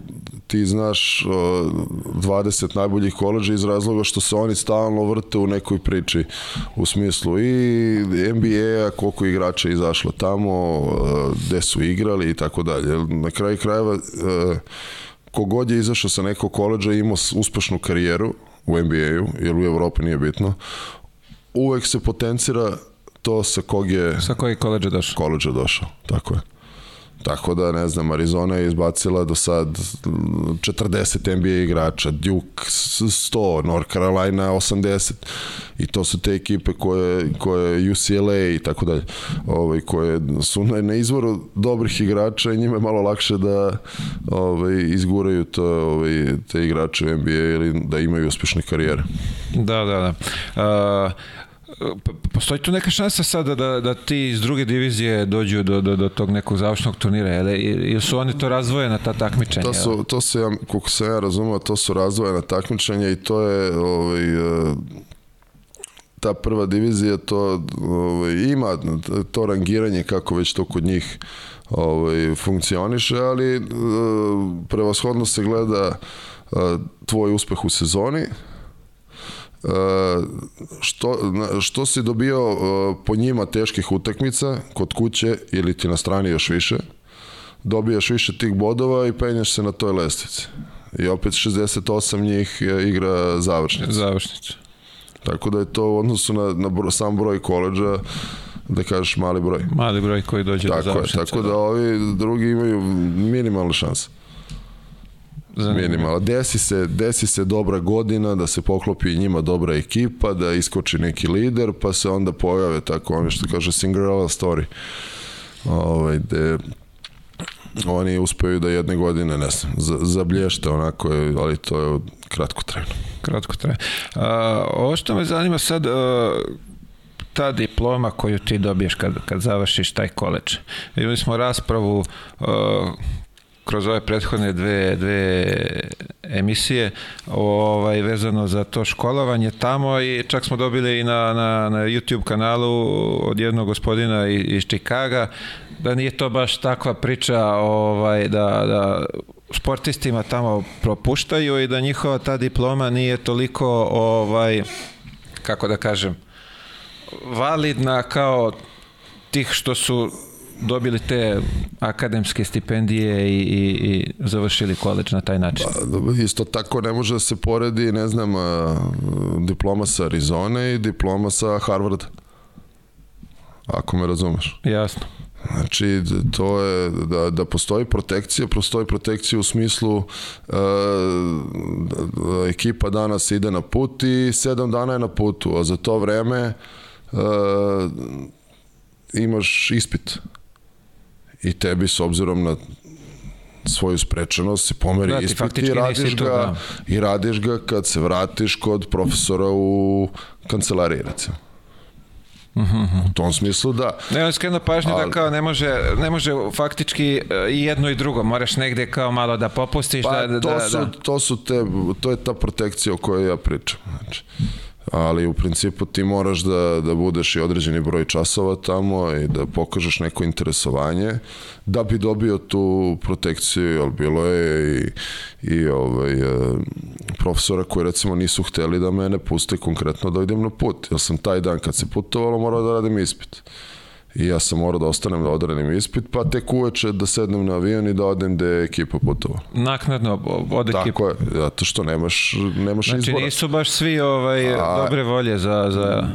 ti znaš uh, 20 najboljih koleđa iz razloga što se oni stalno vrte u nekoj priči u smislu i NBA-a, koliko igrača je izašlo tamo, uh, gde su igrali i tako dalje. Na kraju krajeva uh, kogod je izašao sa nekog koleđa imao uspešnu karijeru u NBA-u, jer u Evropi nije bitno, uvek se potencira to sa kog je... Sa kojeg koleđa došao. Koleđa došao, tako je. Tako da, ne znam, Arizona je izbacila do sad 40 NBA igrača, Duke 100, North Carolina 80 i to su te ekipe koje, koje UCLA i tako dalje, ovaj, koje su na, na izvoru dobrih igrača i njima je malo lakše da ovaj, izguraju to, ovaj, te igrače u NBA ili da imaju uspešne karijere. Da, da, da. Uh, postoji tu neka šansa sada da, da ti iz druge divizije dođu do, do, do tog nekog završnog turnira ili, ili su oni to razvojena ta takmičenja? To su, to su ja, koliko se ja razumio, to su razvojena takmičenja i to je ovaj, e, ta prva divizija to ovaj, ima to rangiranje kako već to kod njih ovaj, funkcioniše, ali e, prevashodno se gleda e, tvoj uspeh u sezoni, što, što si dobio po njima teških utakmica kod kuće ili ti na strani još više dobijaš više tih bodova i penjaš se na toj lestvici. I opet 68 njih igra završnicu završnicu tako da je to u odnosu na, na bro, sam broj koleđa da kažeš mali broj. Mali broj koji dođe tako do završnice je, tako da, da ovi drugi imaju minimalne šanse minimalno. Desi se, desi se dobra godina, da se poklopi njima dobra ekipa, da iskoči neki lider, pa se onda pojave tako ono što kaže Cinderella story. Ovaj, gde oni uspeju da jedne godine, ne znam, zablješte onako, ali to je kratko trajno. Kratko trajno. ovo što me zanima sad, a, ta diploma koju ti dobiješ kad, kad završiš taj koleđ. Imali smo raspravu uh, kroz ove prethodne dve, dve emisije ovaj, vezano za to školovanje tamo i čak smo dobili i na, na, na YouTube kanalu od jednog gospodina iz Čikaga da nije to baš takva priča ovaj, da, da sportistima tamo propuštaju i da njihova ta diploma nije toliko ovaj, kako da kažem validna kao tih što su dobili te akademske stipendije i, i, i završili koleđ na taj način. Pa, isto tako ne može da se poredi, ne znam, diploma sa Arizone i diploma sa Harvarda. Ako me razumeš. Jasno. Znači, to je da, da postoji protekcija, postoji protekcija u smislu e, da, da ekipa danas ide na put i sedam dana je na putu, a za to vreme e, imaš ispit i tebi s obzirom na svoju sprečenost se pomeri da, ispit i radiš ga, da. i radiš ga kad se vratiš kod profesora u kancelariji recimo. Mhm. U tom smislu da. Ne, on skreno pažnju da Ali, da kao ne može, ne može faktički e, i jedno i drugo, moraš negde kao malo da popustiš. Pa da, to, da, su, da. to su te, to je ta protekcija o kojoj ja pričam. Znači, ali u principu ti moraš da, da budeš i određeni broj časova tamo i da pokažeš neko interesovanje da bi dobio tu protekciju, jer bilo je i, i ovaj, e, profesora koji recimo nisu hteli da mene puste konkretno da idem na put, jer sam taj dan kad se putovalo morao da radim ispit. I ja sam morao da ostanem da odrenim ispit, pa tek uveče da sednem na avion i da odem gde je ekipa putovala. Naknadno od ekipa. Tako je, zato što nemaš, nemaš Znači izbora. nisu baš svi ovaj, A- dobre volje za... za...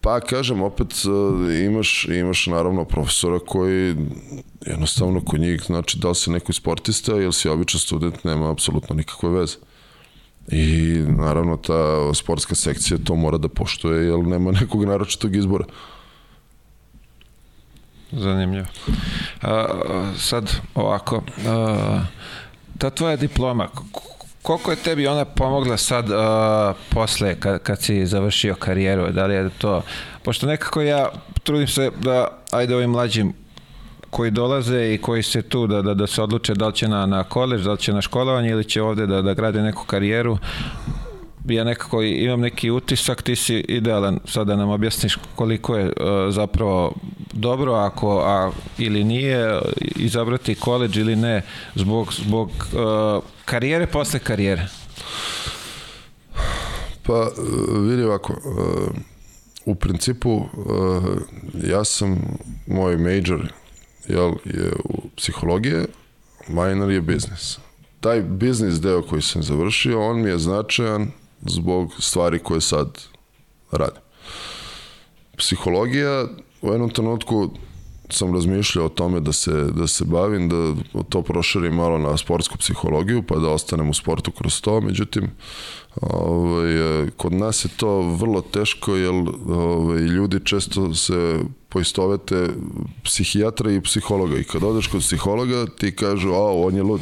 Pa kažem, opet uh, imaš, imaš naravno profesora koji jednostavno kod njih, znači da li si neko sportista ili si običan student, nema apsolutno nikakve veze. I naravno ta sportska sekcija to mora da poštuje, jer nema nekog naročitog izbora. Zanimljivo. A, sad ovako, a, ta tvoja diploma, koliko je tebi ona pomogla sad a, posle kad, kad si završio karijeru, da li je to, pošto nekako ja trudim se da, ajde ovim mlađim koji dolaze i koji se tu da, da, da se odluče da li će na, na koleđ, da li će na školovanje ili će ovde da, da grade neku karijeru, ja nekako imam neki utisak, ti si idealan sad da nam objasniš koliko je uh, zapravo dobro ako a, ili nije izabrati koleđ ili ne zbog, zbog uh, karijere posle karijere. Pa vidi ovako, u principu ja sam, moj major jel, je u psihologije, minor je biznis. Taj biznis deo koji sam završio, on mi je značajan zbog stvari koje sad radim. Psihologija, u jednom trenutku sam razmišljao o tome da se, da se bavim, da to proširim malo na sportsku psihologiju, pa da ostanem u sportu kroz to, međutim, ovaj, kod nas je to vrlo teško, jer ovaj, ljudi često se poistovete psihijatra i psihologa. I kad odeš kod psihologa ti kažu, a on je lud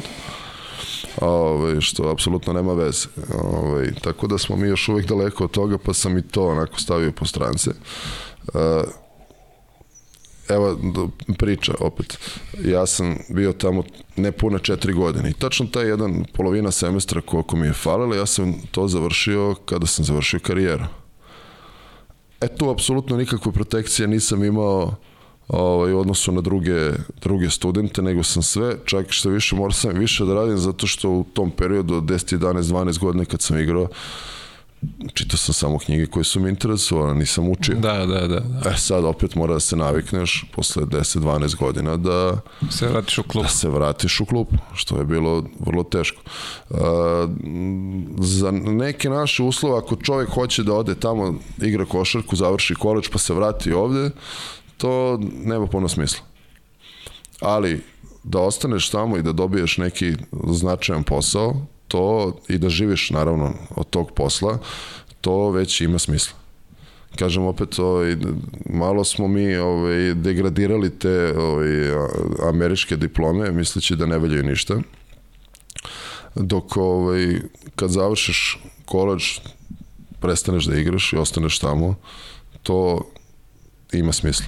Ove, što apsolutno nema veze. Ove, tako da smo mi još uvijek daleko od toga, pa sam i to onako stavio po strance. E, evo priča opet. Ja sam bio tamo nepune četiri godine i tačno taj jedan polovina semestra koliko mi je falilo, ja sam to završio kada sam završio karijeru. E tu apsolutno nikakve protekcije nisam imao ovaj, u odnosu na druge, druge studente, nego sam sve, čak što više morao sam više da radim, zato što u tom periodu od 10, 11, 12 godina kad sam igrao, čitao sam samo knjige koje su me interesovane, nisam učio. Da, da, da. da. E sad opet mora da se navikneš posle 10-12 godina da, Se vratiš u klub. da se vratiš u klub, što je bilo vrlo teško. Uh, za neke naše uslove, ako čovjek hoće da ode tamo, igra košarku, završi koleđ pa se vrati ovde, to nema puno smisla. Ali da ostaneš tamo i da dobiješ neki značajan posao, to i da živiš naravno od tog posla, to već ima smisla kažem opet ovaj, malo smo mi ovaj, degradirali te ovaj, američke diplome misleći da ne valjaju ništa dok ovaj, kad završiš koleđ prestaneš da igraš i ostaneš tamo to ima smisla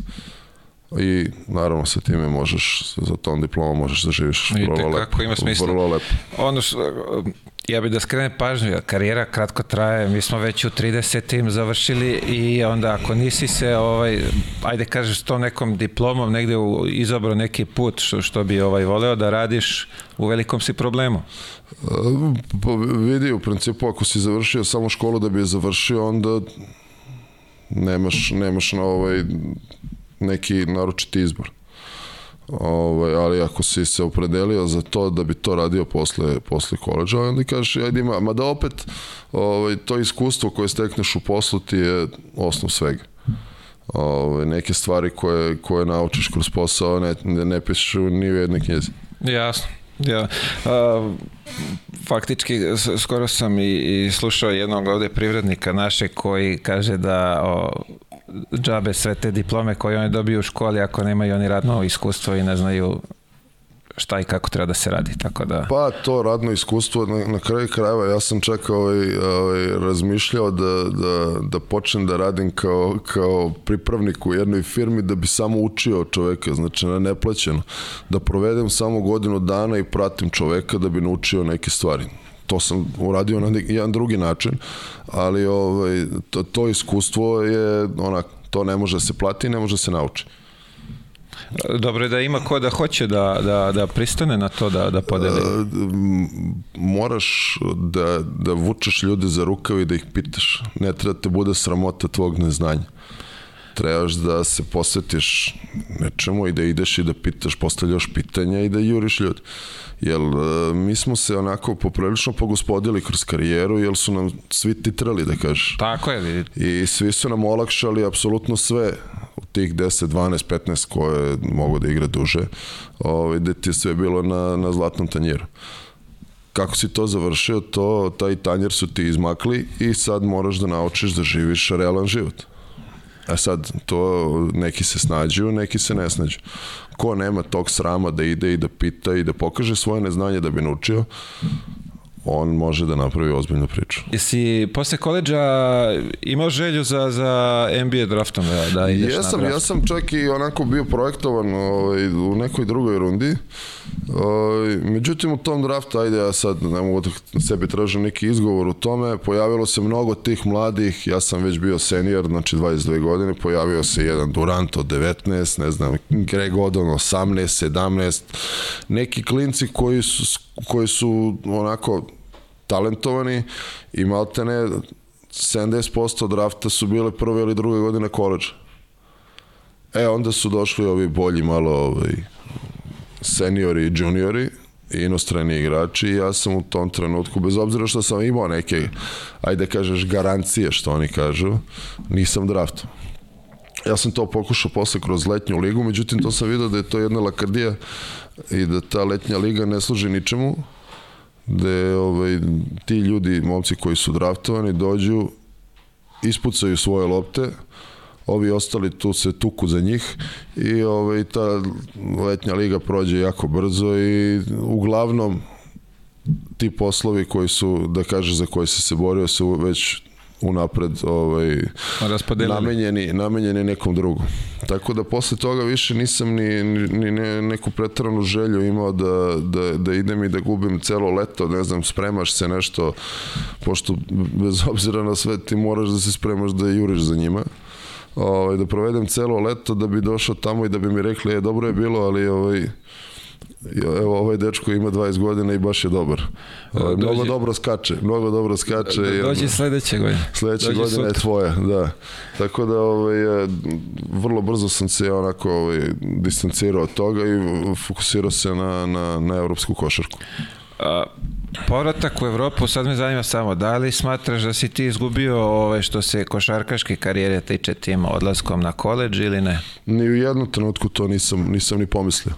i naravno sa time možeš za tom diplomom možeš da živiš I vrlo lepo, ima smisla. vrlo lepo Ono što, ja bih da skrenem pažnju, jer karijera kratko traje, mi smo već u 30-im završili i onda ako nisi se, ovaj, ajde kažeš s tom nekom diplomom negde u, izabrao neki put što, što bi ovaj voleo da radiš, u velikom si problemu. Pa vidi, u principu ako si završio samo školu da bi je završio, onda nemaš, nemaš na ovaj neki naročiti izbor. Ovaj, ali ako si se opredelio za to da bi to radio posle, posle koleđa, onda kažeš, ajde ima, ma da opet ovaj, to iskustvo koje stekneš u poslu ti je osnov svega. Ovaj, neke stvari koje, koje naučiš kroz posao ne, ne pišu ni u jednoj knjizi. Jasno. Ja, a, faktički skoro sam i, i slušao jednog ovde privrednika naše koji kaže da o, džabe sve te diplome koje oni dobiju u školi ako nemaju oni radno iskustvo i ne znaju šta i kako treba da se radi, tako da... Pa to radno iskustvo na, na kraju krajeva ja sam čak ovaj, ovaj, razmišljao da, da, da počnem da radim kao, kao pripravnik u jednoj firmi da bi samo učio čoveka, znači na neplaćeno. Da provedem samo godinu dana i pratim čoveka da bi naučio neke stvari. To sam uradio na jedan drugi način, ali ovaj, to, to iskustvo je onak, to ne može da se plati, ne može da se nauči. Dobro je da ima ko da hoće da, da, da pristane na to da, da podeli. E, moraš da, da vučeš ljude za rukav i da ih pitaš. Ne treba te bude sramota tvog neznanja. Trebaš da se posvetiš nečemu i da ideš i da pitaš, postavljaš pitanja i da juriš ljudi. Jer e, mi smo se onako poprilično pogospodili kroz karijeru, jer su nam svi titrali, da kažeš. Tako je, vidite. I svi su nam olakšali apsolutno sve u tih 10, 12, 15 koje mogu da igra duže, ovaj, da ti je sve bilo na, na zlatnom tanjeru kako si to završio, to, taj tanjer su ti izmakli i sad moraš da naučiš da živiš realan život. A sad, to neki se snađuju, neki se ne snađu. Ko nema tog srama da ide i da pita i da pokaže svoje neznanje da bi naučio, on može da napravi ozbiljnu priču. Jesi posle koleđa imao želju za, za NBA draftom da, da ideš Jesam, na draft? ja sam čak i onako bio projektovan ovaj, u nekoj drugoj rundi. Ovaj, međutim, u tom draftu, ajde ja sad ne mogu da sebi tražim neki izgovor u tome, pojavilo se mnogo tih mladih, ja sam već bio senior, znači 22 godine, pojavio se jedan Durant od 19, ne znam, Greg Odon 18, 17, neki klinci koji su, koji su onako talentovani i maltene 70% drafta su bile prve ili druge godine koleđa. E, onda su došli ovi bolji malo ovaj, seniori i juniori inostrani igrači i ja sam u tom trenutku, bez obzira što sam imao neke, ajde da kažeš, garancije, što oni kažu, nisam draftom. Ja sam to pokušao posle kroz letnju ligu, međutim to sam vidio da je to jedna lakrdija i da ta letnja liga ne služi ničemu, gde ovaj, ti ljudi, momci koji su draftovani, dođu, ispucaju svoje lopte, ovi ostali tu se tuku za njih i ovaj, ta letnja liga prođe jako brzo i uglavnom ti poslovi koji su, da kažeš, za koje se se borio su već unapred ovaj, namenjeni, namenjeni nekom drugom. Tako da posle toga više nisam ni, ni, ni ne, neku pretranu želju imao da, da, da idem i da gubim celo leto, ne znam, spremaš se nešto, pošto bez obzira na sve ti moraš da se spremaš da juriš za njima ovaj, da provedem celo leto da bi došao tamo i da bi mi rekli, je dobro je bilo, ali ovaj, evo ovaj dečko ima 20 godina i baš je dobar. Ovaj, mnogo Dođi- dobro skače, mnogo dobro skače. Da, i dođi ono- sledeće godine. Sledeće Dođi godine je sutra. tvoja, da. Tako da ovaj, e, vrlo brzo sam se onako ovaj, distancirao od toga i fokusirao se na, na, na evropsku košarku. A, povratak u Evropu, sad me zanima samo, da li smatraš da si ti izgubio ove što se košarkaške karijere tiče tim odlaskom na koleđ ili ne? Ni u jednom trenutku to nisam, nisam ni pomislio.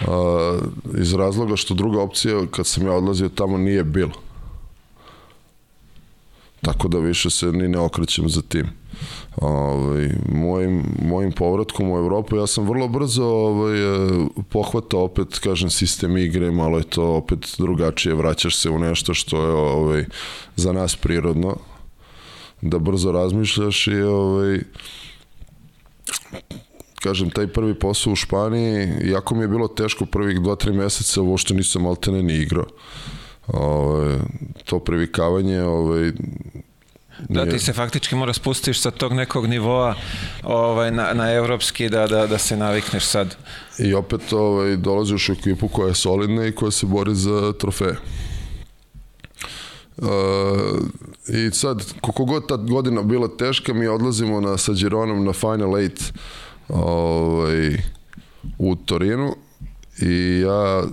A, iz razloga što druga opcija kad sam ja odlazio tamo nije bilo. Tako da više se ni ne okrećem za tim. Ovaj, mojim, mojim povratkom u Evropu ja sam vrlo brzo ovaj, e, pohvatao opet, kažem, sistem igre, malo je to opet drugačije, vraćaš se u nešto što je ovaj, za nas prirodno, da brzo razmišljaš i ovaj, kažem, taj prvi posao u Španiji, jako mi je bilo teško prvih 2-3 meseca, uopšte nisam altene ni igrao. Ove, to previkavanje, ovaj, Da ti se faktički mora spustiš sa tog nekog nivoa ovaj, na, na evropski da, da, da se navikneš sad. I opet ovaj, dolaziš u ekipu koja je solidna i koja se bori za trofeje. Uh, I sad, koliko god ta godina bila teška, mi odlazimo na, sa Gironom na Final Eight ovaj, u Torinu i ja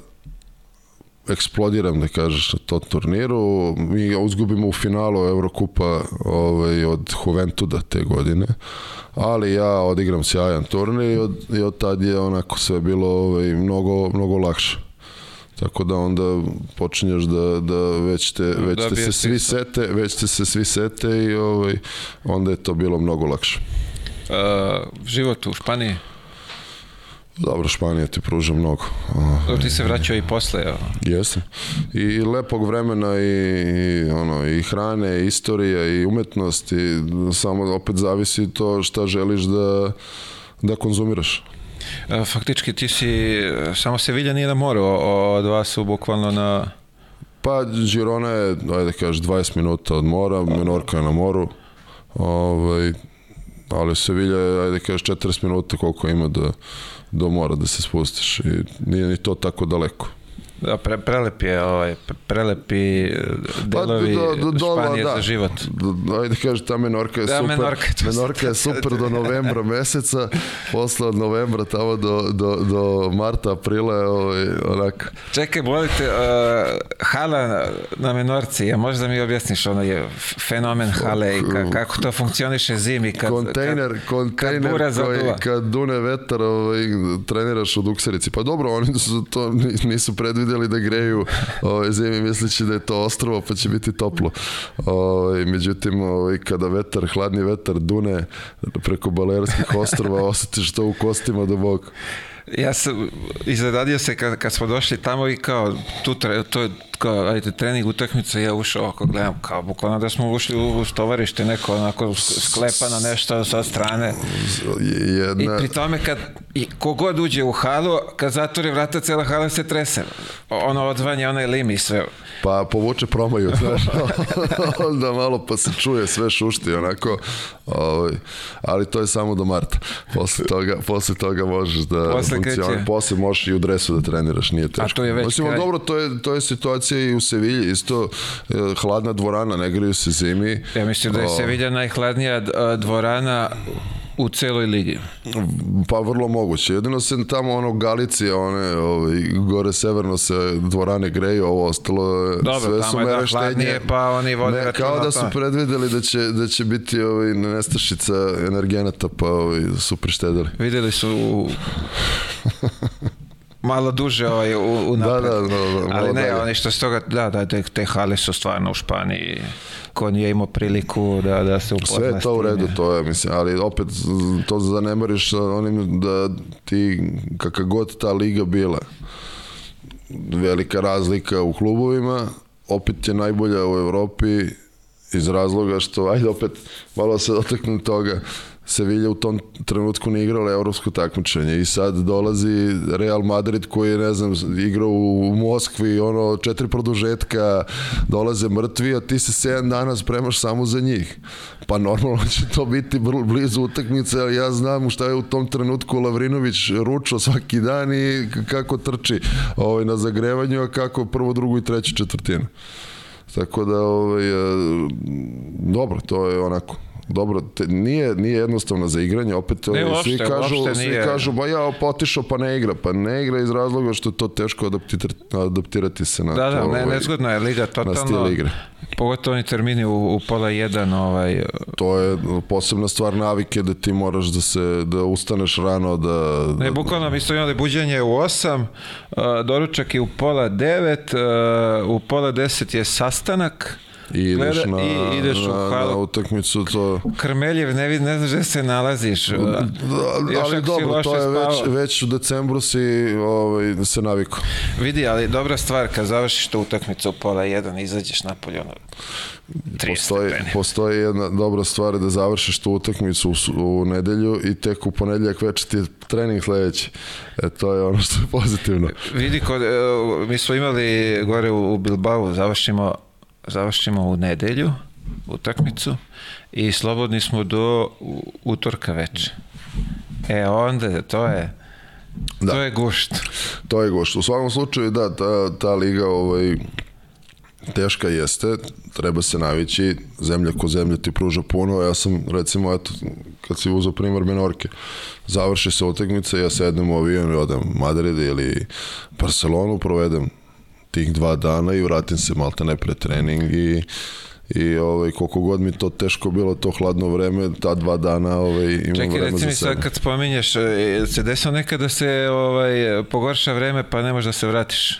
eksplodiram, da kažeš, na tom turniru. Mi uzgubimo u finalu Evrokupa ovaj, od Juventuda te godine, ali ja odigram sjajan turnir i od, i od tad je onako sve bilo ovaj, mnogo, mnogo lakše. Tako da onda počinješ da, da već te, već te se svi sete, već te se svi sete i ovaj, onda je to bilo mnogo lakše. Uh, život u Španiji, Dobro, Španija ti pruža mnogo. Dobro ti se vraćao i posle. evo. Jesam. I lepog vremena i, i ono i hrane, i istorija i umetnost i samo opet zavisi to šta želiš da da konzumiraš. E, Faktički ti si, samo Sevilja nije na moru, od vas su bukvalno na... Pa Girona je, ajde da kažeš, 20 minuta od mora, Menorka je na moru. Ovaj, ali Sevilla je, ajde da kažeš, 40 minuta koliko ima do, do mora da se spustiš i nije ni to tako daleko. Da, pre, prelep je, ovaj, prelepi e, delovi do, do, do, Španije da. za život. Ajde kaže, ta Menorka je Da, super. Menorka Menorka je super do novembra meseca, posle od novembra tamo do, do, do marta, aprila je ovaj, onak. Čekaj, volite, uh, hala na, Menorci, ja možda mi objasniš, ono je fenomen hale i ka, kako to funkcioniše zimi kad, kontejner, kad, kontejner kad bura koji, zaduva. kad dune vetar ovaj, treniraš u dukserici. Pa dobro, oni su to nisu predvideli da greju ovaj, zimi misleći da je to ostrovo pa će biti toplo. Ovaj, međutim, ovaj, kada vetar, hladni vetar dune preko Balearskih ostrova osjetiš to u kostima do boga. Ja sam iznenadio se kad, kad smo došli tamo i kao tu tre, to je kao ajde trening utakmica ja ušao ako gledam kao bukvalno da smo ušli u, u stovarište neko onako sklepa na nešto sa strane. Jedna... i pri tome kad i kogod uđe u halu kad zatvori vrata cela hala se trese. Ono odzvanje onaj lim i sve. Pa povuče promaju, znaš, [laughs] onda malo pa se čuje sve šušti onako, ovaj, ali to je samo do marta. Posle toga, posle toga možeš da Posle funkcioniš, kreće. posle možeš i u dresu da treniraš, nije teško. to je već Mislim, kraj. dobro, to je, to je situacija i u Sevilji, isto eh, hladna dvorana, ne greju se zimi. ja mislim da je Sevilja najhladnija a, dvorana u celoj ligi Pa vrlo moguće. Jedino se tamo ono Galicije, one ovaj, gore severno se dvorane greju, ovo ostalo Dobro, sve su da mere štednje. pa oni vode Ne, kao o da su predvideli da će, da će biti ovaj, nestašica energenata, pa ovaj, su prištedili. videli su u- [laughs] malo duže ovaj, u, u Da, napred. da, da, da, ali malo ne, dalje. oni što s toga, da, da, te, te hale su stvarno u Španiji ko nije imao priliku da, da se upozna Sve je to u redu, to je, mislim, ali opet to zanemariš sa onim da ti, kakav god ta liga bila, velika razlika u klubovima, opet je najbolja u Evropi iz razloga što, ajde opet, malo se dotaknem toga, Sevilla u tom trenutku ne igrala evropsko takmičenje i sad dolazi Real Madrid koji je, ne znam, igrao u Moskvi, ono, četiri produžetka, dolaze mrtvi, a ti se 7 dana spremaš samo za njih. Pa normalno će to biti blizu utakmice, ali ja znam šta je u tom trenutku Lavrinović ručao svaki dan i kako trči ovaj, na zagrevanju, a kako prvo, drugu i treću četvrtinu. Tako da, ovaj, e, dobro, to je onako, dobro, te, nije, nije jednostavno za igranje, opet Ne, ovaj, svi kažu, svi nije. kažu, ba ja potišao pa ne igra, pa ne igra iz razloga što je to teško adaptirati, adaptirati se na Da, da, to, ne, ovaj, nezgodno je liga na totalno. stil igre. Pogotovo oni termini u, u pola jedan, ovaj, To je posebna stvar navike da ti moraš da se da ustaneš rano da, Ne, da bukvalno mi smo imali buđenje u 8, uh, doručak je u pola 9, uh, u pola 10 je sastanak, i ideš gleda- na, i ideš u na, na halu. utakmicu to Krmeljev, ne, vid- ne znaš gde se nalaziš. uh, Da, ali dobro, to je već, već u decembru si ovaj, se navikao. Vidi, ali dobra stvar, kad završiš tu utakmicu u pola 1, izađeš napolje, ono, 30 Postoji, stepeni. postoji jedna dobra stvar da završiš tu utakmicu u, u nedelju i tek u ponedjeljak večer ti je trening sledeći. E, to je ono što je pozitivno. Vidi, kod, e, mi smo imali gore u, u Bilbao, završimo, završimo u nedelju utakmicu i slobodni smo do utorka veče. E onda, to je, Da. to je gušt. To je gošt. U svakom slučaju, da, ta, ta liga ovaj, teška jeste, treba se navići, zemlja ko zemlja ti pruža puno, ja sam recimo, eto, kad si uzao primjer Menorke, završi se utakmica, ja sednem u avion i odem Madrid ili Barcelonu, provedem tih dva dana i vratim se malte ne pre trening i i ovaj, koliko god mi to teško bilo to hladno vreme, ta dva dana ovaj, imam Čekaj, vreme reci mi sad kad spominješ, e, se desilo nekad da se ovaj, pogorša vreme pa ne možeš da se vratiš?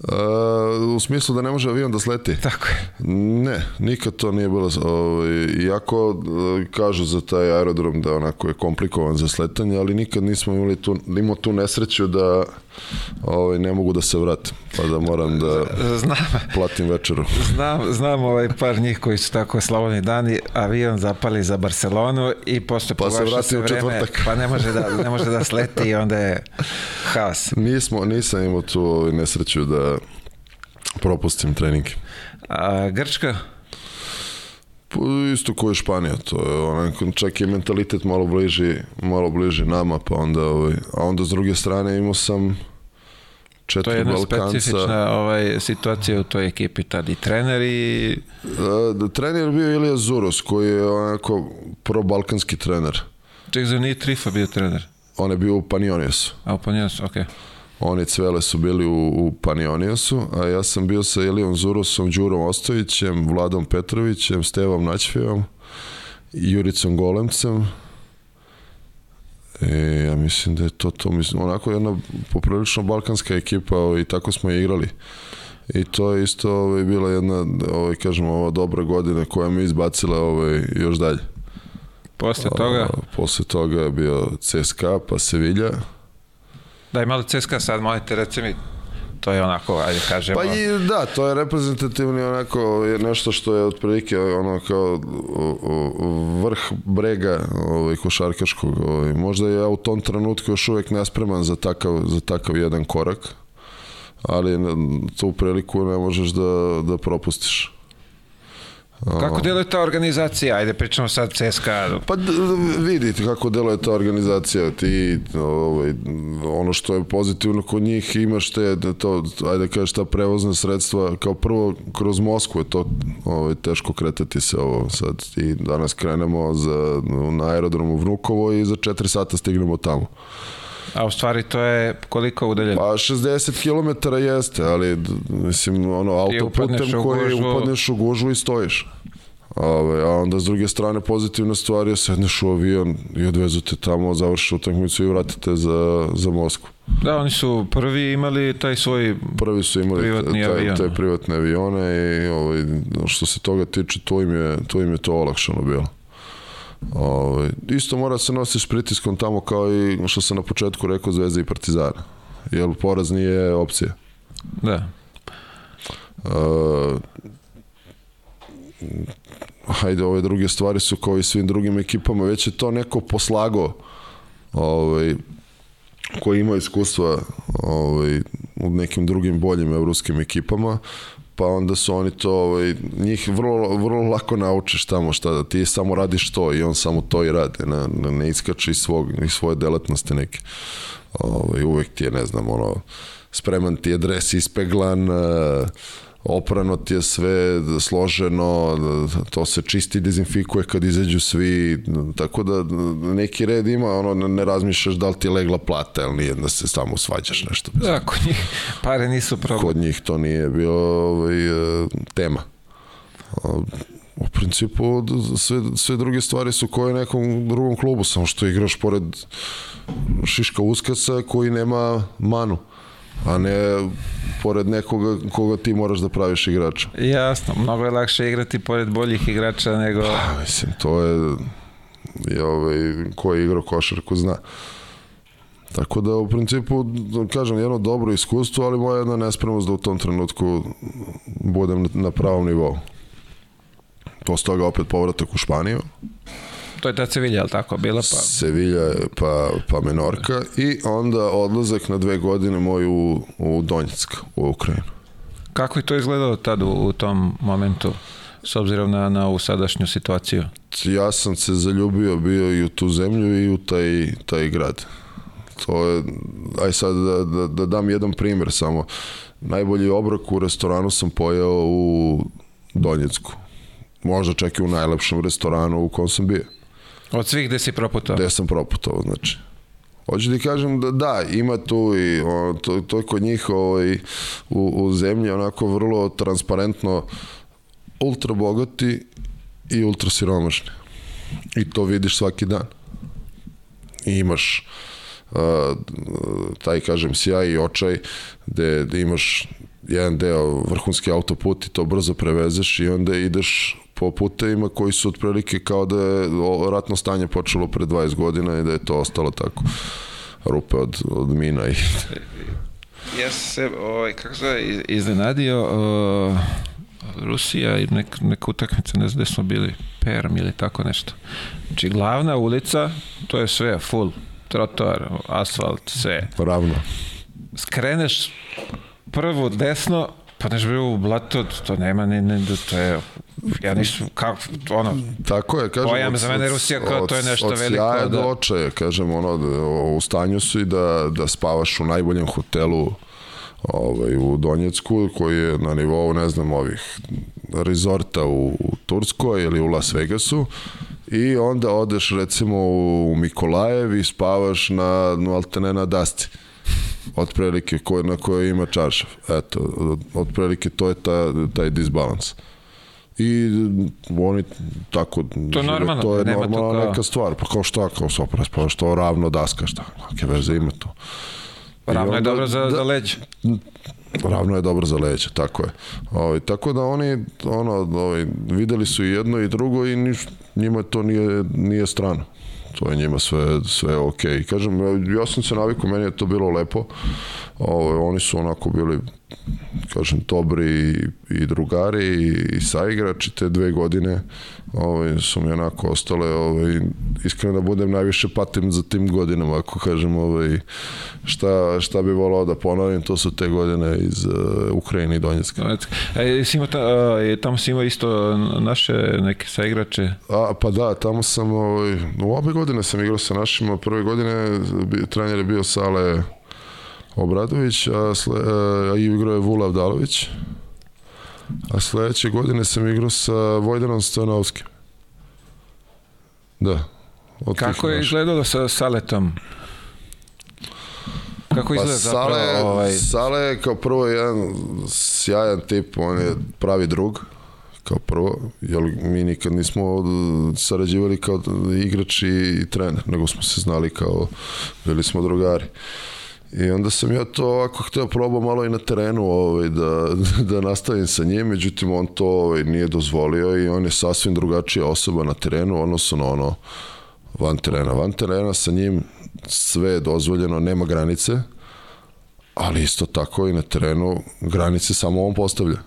Uh, u smislu da ne može avion da sleti? Tako je. Ne, nikad to nije bilo. Ovaj, iako eh, kažu za taj aerodrom da onako je komplikovan za sletanje, ali nikad nismo imali tu, imao tu nesreću da ovaj, ne mogu da se vratim, pa da moram da Znam, platim večeru. Znam, znam ovaj par njih koji su tako slavoni dani, avion zapali za Barcelonu i posle Pa se vrati u četvrtak. pa ne može da, ne može da sleti i onda je haos. Nismo, nisam imao tu ovaj, nesreću da propustim treninge. A Grčka? Pa, Isto kao i Španija, to je onako, čak i mentalitet malo bliži, malo bliži nama, pa onda, ovaj, a onda s druge strane imao sam četiri To je jedna Balkanca. specifična ovaj, situacija u toj ekipi tad i trener i Uh, trener bio Ilija Zuros, koji je onako pro-balkanski trener. ček za nije Trifa bio trener. On je bio u Panioniosu. A pa njes, ok. Oni cvele su bili u, u Panioniosu, a ja sam bio sa Ilijom Zurosom, Đurom Ostojićem, Vladom Petrovićem, Stevom Naćfijom, Juricom Golemcem. E, ja mislim da je to to, mislim, onako jedna poprilično balkanska ekipa ovaj, i tako smo je igrali. I to je isto ovaj, bila jedna, ovaj, kažemo, ova dobra godina koja me izbacila ovaj, još dalje. Posle toga, A, posle toga je bio CSKA, pa Sevilla. Daj malo CSKA sad, molite, reci mi, to je onako, ajde kažemo, Pa i da, to je reprezentativni onako je nešto što je otprilike ono kao vrh brega ovaj, košarkaškog. Ovaj. Možda ja u tom trenutku još uvek nespreman za takav, za takav jedan korak, ali tu priliku ne možeš da, da propustiš. Kako deluje ta organizacija? Ajde, pričamo sad CSKA. Pa vidite kako deluje ta organizacija. Ti, ovaj, ono što je pozitivno kod njih, imaš te, da to, ajde da kažeš, ta prevozna sredstva, kao prvo, kroz Moskvu je to ovaj, teško kretati se ovo. Sad i danas krenemo za, na aerodromu Vnukovo i za 4 sata stignemo tamo. A u stvari to je koliko udaljeno? Pa 60 km jeste, ali mislim ono autoputem koji upadneš u gužvu i stojiš. Ove, a onda s druge strane pozitivna stvar je sedneš u avion i odvezu te tamo, završiš utakmicu i vratite za, za Moskvu. Da, oni su prvi imali taj svoj Prvi su imali Privatni taj, avion. te privatne avione i ovaj, što se toga tiče, tu im je, tu im je to olakšano bilo. Ovaj, isto mora se nosiš pritiskom tamo kao i što sam na početku rekao Zvezda i Partizana. Jer poraz nije opcija. Da. Uh, hajde, ove druge stvari su kao i svim drugim ekipama, već je to neko poslago ovaj, koji ima iskustva ovaj, u nekim drugim boljim evropskim ekipama, pa onda su oni to, ovaj, njih vrlo, vrlo lako naučiš tamo šta da ti samo radiš to i on samo to i radi, ne, ne, ne iskače iz, svog, iz svoje delatnosti neke. Ovaj, uvek ti je, ne znam, ono, spreman ti je dres ispeglan, e, oprano ti je sve složeno, to se čisti, dezinfikuje kad izađu svi, tako da neki red ima, ono, ne- razmišljaš da li ti je legla plata ili nije, da se samo svađaš nešto. Da, kod njih pare nisu problem. Kod njih to nije bio ovaj, e, tema. U principu sve, sve druge stvari su koje nekom drugom klubu, samo što igraš pored Šiška Uskasa koji nema manu, a ne pored nekoga koga ti moraš da praviš igrača. Jasno, mnogo je lakše igrati pored boljih igrača nego... A, mislim, to je, je ovaj, ko je igrao košarku zna. Tako da u principu, kažem, jedno dobro iskustvo, ali moja jedna nespremnost da u tom trenutku budem na, na pravom nivou. Posle toga opet povratak u Španiju, To je ta Sevilla, ali tako, bila pa... Sevilla pa, pa Menorka i onda odlazak na dve godine moj u, u Donjeck, u Ukrajinu. Kako je to izgledalo tad u, u tom momentu, s obzirom na, na ovu sadašnju situaciju? ja sam se zaljubio bio i u tu zemlju i u taj, taj grad. To je, aj sad da, da, da dam jedan primjer samo. Najbolji obrok u restoranu sam pojeo u Donjecku. Možda čak i u najlepšem restoranu u kom sam bio. Od svih gde si proputao? Gde sam proputovao, znači. Hoću ti kažem da da, ima tu i o, to, to je kod njih ovaj, u, u zemlji onako vrlo transparentno ultra bogati i ultra siromašni. I to vidiš svaki dan. I imaš uh, taj, kažem, sjaj i očaj gde, gde imaš jedan deo vrhunski autoput i to brzo prevezeš i onda ideš po putevima koji su otprilike kao da je ratno stanje počelo pre 20 godina i da je to ostalo tako rupe od, od mina i Ja sam se, ovaj, kako se iznenadio, uh, Rusija i nek, neka utakmica, ne znam gde smo bili, Perm ili tako nešto. Znači, glavna ulica, to je sve full, trotoar, asfalt, sve. ravno. Skreneš prvo desno, pa neš bi u blato, to nema ni, ni, to je, ja nisam, kako, ono, Tako je, kažem. Pojam od- za mene od- Rusija kao to je od- nešto od veliko, sjaja da- do očaja, kažem, ono, da, u stanju su i da, da spavaš u najboljem hotelu ovaj, u Donjecku, koji je na nivou, ne znam, ovih rezorta u, u Turskoj ili u Las Vegasu i onda odeš recimo u Mikolajev i spavaš na, na altene na Dasti otprilike ko, na kojoj ima čaršav. Eto, otprilike to je ta, taj disbalans. I oni tako to je normalno, to je normalna kao... neka stvar. Pa kao šta, kao sopra, pa što ravno daska, šta, kakve veze ima to. I Ravno je onda- dobro za, da- za leđe. Ravno je dobro za leđe, tako je. Ovaj, tako da oni ono, ovaj, videli su i jedno i drugo i niš, njima to nije, nije strano. To je njima sve, sve ok. Kažem, ja sam se navikao, meni je to bilo lepo. Ovaj, oni su onako bili kažem, dobri i, i drugari i, i saigrači te dve godine ovaj, su mi onako ostale ovaj, iskreno da budem najviše patim za tim godinama ako kažem ovaj, šta, šta bi volao da ponovim to su te godine iz uh, Ukrajine i Donjecka. E, imao ta, a, tamo si imao isto naše neke saigrače. A, pa da, tamo sam, ovaj, u obe godine sam igrao sa našima, prve godine trener je bio Sale Obradović, a, sle, a igrao je Vula Avdalović, a sledeće godine sam igrao sa Vojdanom Stojanovskim. Da. Od Kako je izgledalo sa Saletom? Kako Pa izgleda zapravo Sale, ovaj... Sale je kao prvo jedan sjajan tip, on je pravi drug, kao prvo, jer mi nikad nismo sarađivali kao igrač i trener, nego smo se znali kao, bili smo drugari. I onda sam ja to ovako hteo probao malo i na terenu ovaj, da, [laughs] da nastavim sa njim, međutim on to ovaj, nije dozvolio i on je sasvim drugačija osoba na terenu, odnosno na ono van terena. Van terena sa njim sve je dozvoljeno, nema granice, ali isto tako i na terenu granice samo on postavlja.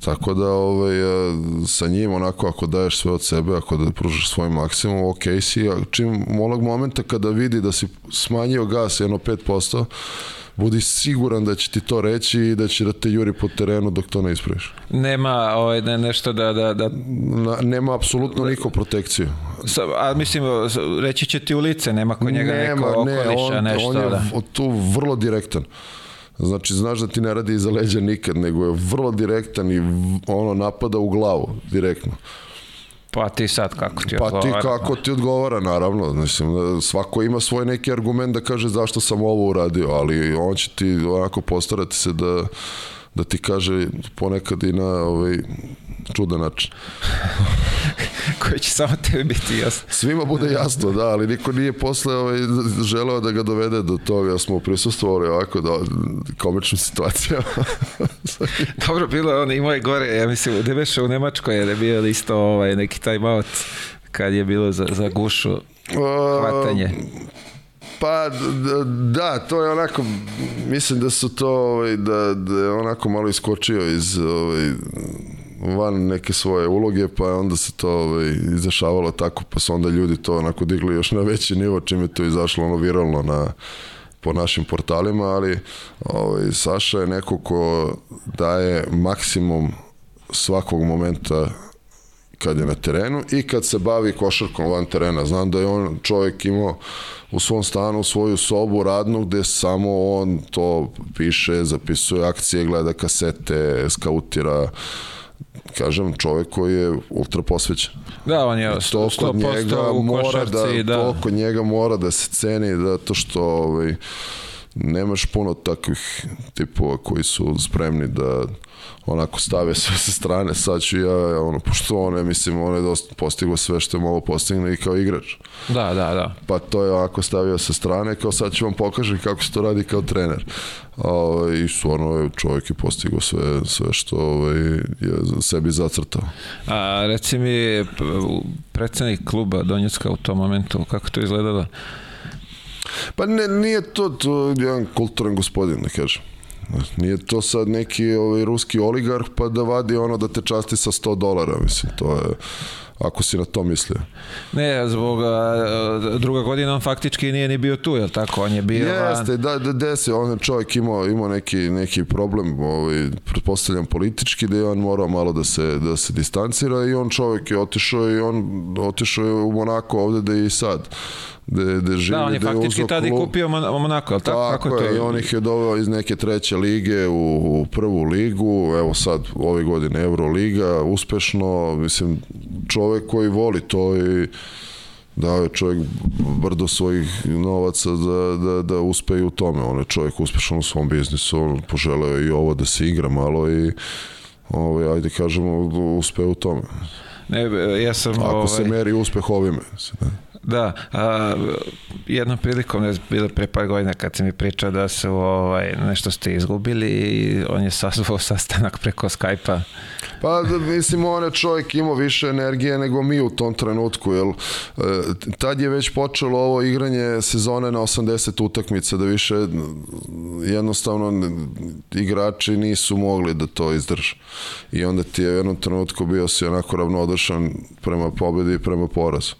Tako da ovaj, e, sa njim onako ako daješ sve od sebe, ako da pružaš svoj maksimum, ok si, a čim onog momenta kada vidi da si smanjio gas jedno 5%, budi siguran da će ti to reći i da će da te juri po terenu dok to ne ispraviš. Nema ovaj, ne, nešto da, da, da Na, nema apsolutno niko protekciju. sa, a mislim, reći će ti u lice, nema kod njega neko okoliša, on, nešto, on je da. tu vrlo direktan. Znači, znaš da ti ne radi iza leđa nikad, nego je vrlo direktan i ono napada u glavu, direktno. Pa ti sad kako ti Pa ti odgovara? kako ti odgovara, naravno. Mislim, da svako ima svoj neki argument da kaže zašto sam ovo uradio, ali on će ti onako postarati se da, da ti kaže ponekad i na ovaj, čudan način. [laughs] Koji će samo tebi biti jasno. Svima bude jasno, da, ali niko nije posle ovaj, želeo da ga dovede do toga. Smo prisustvovali ovako do komičnim situacijama. [laughs] Dobro, bilo je on imao je gore, ja mislim, gde beše u Nemačkoj je bio isto ovaj, neki time out kad je bilo za, za gušu hvatanje. Pa da, to je onako, mislim da su to, ovaj, da, da je onako malo iskočio iz ovaj, van neke svoje uloge, pa onda se to ovaj, izašavalo tako, pa su onda ljudi to onako digli još na veći nivo, čim je to izašlo ono viralno na po našim portalima, ali ovaj, Saša je neko ko daje maksimum svakog momenta kad je na terenu i kad se bavi košarkom van terena. Znam da je on čovjek imao u svom stanu svoju sobu radnu gde samo on to piše, zapisuje akcije, gleda kasete, skautira kažem, čovjek koji je ultra posvećen. Da, on je To 100% kod njega u mora košarci, da, da. to kod njega mora da se ceni zato što ovaj, nemaš puno takvih tipova koji su spremni da onako stave sve sa strane, sad ću ja, ono, pošto on je, mislim, on je dosta postigao sve što je mogo postigne i kao igrač. Da, da, da. Pa to je onako stavio sa strane, kao sad ću vam pokažem kako se to radi kao trener. Ovaj, I stvarno je čovjek je postigao sve, sve što ovaj, je sebi zacrtao. A reci mi, predsednik kluba Donjecka u tom momentu, kako to izgledalo? Pa ne, nije to, to je jedan kulturan gospodin, da kažem. Nije to sad neki ovaj, ruski oligarh pa da vadi ono da te časti sa 100 dolara, mislim, to je ako si na to mislio. Ne, zbog a, druga godina on faktički nije ni bio tu, jel tako? On je bio van. Jeste, da, da desi, on je čovjek imao, imao neki, neki problem, ovaj, pretpostavljam politički, da je on morao malo da se, da se distancira i on čovjek je otišao i on otišao je u Monako ovde da je i sad. De, de živi. Da, on je da faktički tada i kupio Monako, ali tako, tako kako je to? i on ih je doveo iz neke treće lige u, u prvu ligu, evo sad ove godine Euroliga, uspešno, mislim, čovek koji voli to i dao je čovjek brdo svojih novaca da, da, da uspe i u tome. On je čovjek uspešan u svom biznisu, on poželeo i ovo da se igra malo i ovaj, ajde kažemo, uspe u tome. Ne, ja sam... Ako ovaj... se meri uspeh ovime. Ne? Da, a, jednom prilikom je bilo pre par godina kad sam mi pričao da su ovaj, nešto ste izgubili i on je sazvao [laughs] sastanak preko Skype-a. Pa da, mislim on je čovjek imao više energije nego mi u tom trenutku, jel e, tad je već počelo ovo igranje sezone na 80 utakmica, da više jednostavno igrači nisu mogli da to izdrže. I onda ti je u jednom trenutku bio si onako ravnodušan prema pobedi i prema porazu.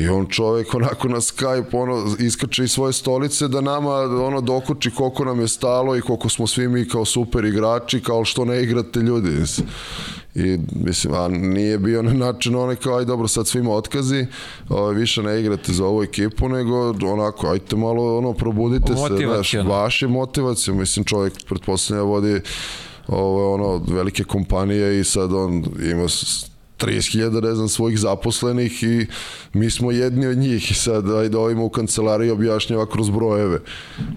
I on čovek onako na Skype ono, iskače iz svoje stolice da nama ono dokuči koliko nam je stalo i koliko smo svi mi kao super igrači, kao što ne igrate ljudi. I mislim, a nije bio na način onaj kao, aj dobro, sad svima otkazi, ovaj, više ne igrate za ovu ekipu, nego onako, ajte malo, ono, probudite se, znaš, vaše motivacije, mislim, čovjek pretpostavlja vodi ovo, ono, velike kompanije i sad on ima 30.000, ne znam, svojih zaposlenih i mi smo jedni od njih i sad ajde ovima u kancelariji objašnjava kroz brojeve.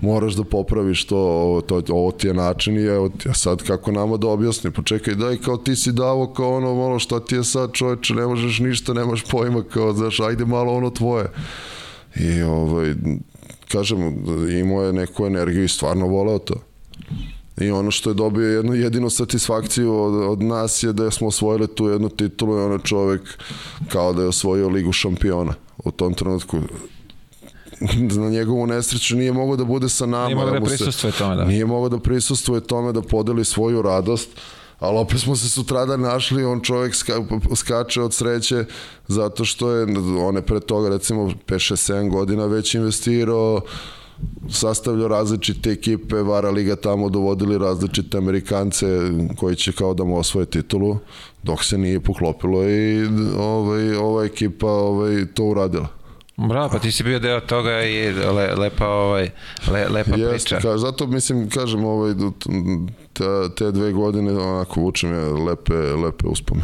Moraš da popraviš to, ovo, to, ovo ti je način i evo ti, sad kako nama da objasni, pa čekaj daj kao ti si davo kao ono, malo šta ti je sad čoveče, ne možeš ništa, nemaš pojma, kao znaš, ajde malo ono tvoje. I ovaj, kažem, imao je neku energiju i stvarno voleo to. I ono što je dobio jednu jedinu satisfakciju od, od nas je da smo osvojili tu jednu titulu i ono čovek kao da je osvojio ligu šampiona u tom trenutku na njegovu nesreću nije mogao da bude sa nama. Nije mogao da, da prisustuje tome, da. Nije mogao da prisustuje tome, da podeli svoju radost, ali opet smo se sutrada našli, on čovjek ska, skače od sreće zato što je, on je pre toga recimo 5-6-7 godina već investirao sastavljao različite ekipe, Vara Liga tamo dovodili različite Amerikance koji će kao da mu osvoje titulu, dok se nije poklopilo i ovaj, ova ekipa ovaj, to uradila. Bravo, pa ti si bio deo toga i le, lepa, ovaj, le, lepa Jest, priča. Ka, zato mislim, kažem, ovaj, te, te dve godine onako vučem je lepe, lepe uspome.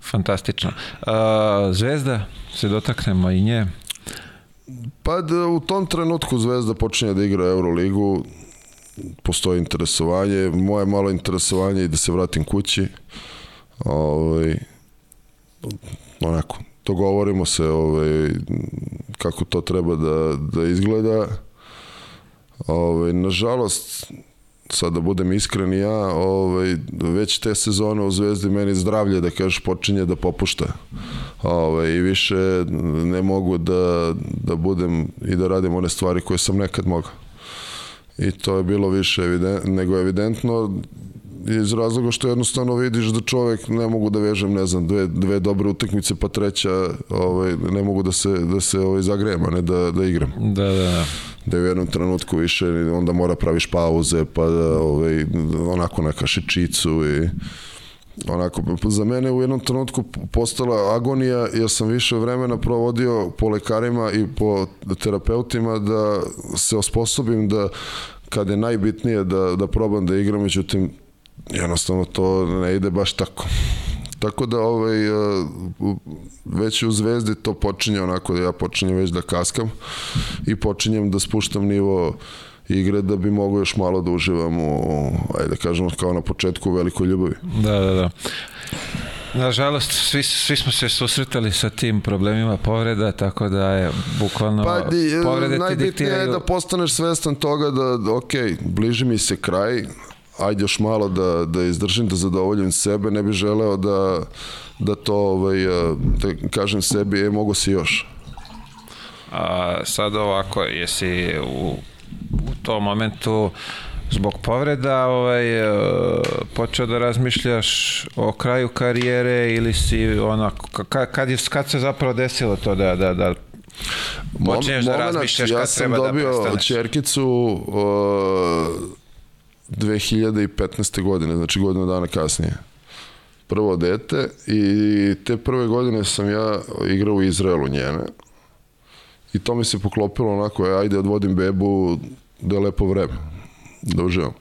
Fantastično. Uh, Zvezda, se dotaknemo i nje. Pa da u tom trenutku Zvezda počinje da igra Euroligu, postoji interesovanje, moje malo interesovanje i da se vratim kući. Ovaj, onako, dogovorimo se ovaj, kako to treba da, da izgleda. Ovaj, nažalost, sad da budem iskren ja, ovaj, već te sezone u Zvezdi meni zdravlje, da kažeš, počinje da popušta. Ovaj, I više ne mogu da, da budem i da radim one stvari koje sam nekad mogao. I to je bilo više evident, nego evidentno iz razloga što jednostavno vidiš da čovek ne mogu da vežem, ne znam, dve, dve dobre utakmice, pa treća ovaj, ne mogu da se, da se ovaj, zagrejem, a ne da, da igram. Da, da, da da u jednom trenutku više onda mora praviš pauze pa da ovaj, onako na kašičicu i onako, za mene u jednom trenutku postala agonija jer sam više vremena provodio po lekarima i po terapeutima da se osposobim da kad je najbitnije da, da probam da igram, međutim jednostavno to ne ide baš tako. Tako da ovaj, e, već u Zvezdi to počinje onako da ja počinjem već da kaskam i počinjem da spuštam nivo igre da bi mogo još malo da uživam u, ajde da kažemo kao na početku u velikoj ljubavi. Da, da, da. Nažalost, svi, svi smo se susretali sa tim problemima povreda, tako da je bukvalno pa, di, povrede najbitnije diktiraju... je da postaneš svestan toga da, da ok, bliži mi se kraj, ajde još malo da, da izdržim, da zadovoljim sebe, ne bih želeo da, da to, ovaj, da kažem sebi, je, mogo si još. A sad ovako, jesi u, u tom momentu zbog povreda ovaj, e, počeo da razmišljaš o kraju karijere ili si onako, kad, kad, je, kad se zapravo desilo to da, da, da počneš da razmišljaš kad ja treba da prestaneš? Ja sam dobio čerkicu uh, 2015. godine, znači godinu dana kasnije. Prvo dete i te prve godine sam ja igrao u Izraelu njene. I to mi se poklopilo onako, e, ajde odvodim bebu da je lepo vreme, da uživam.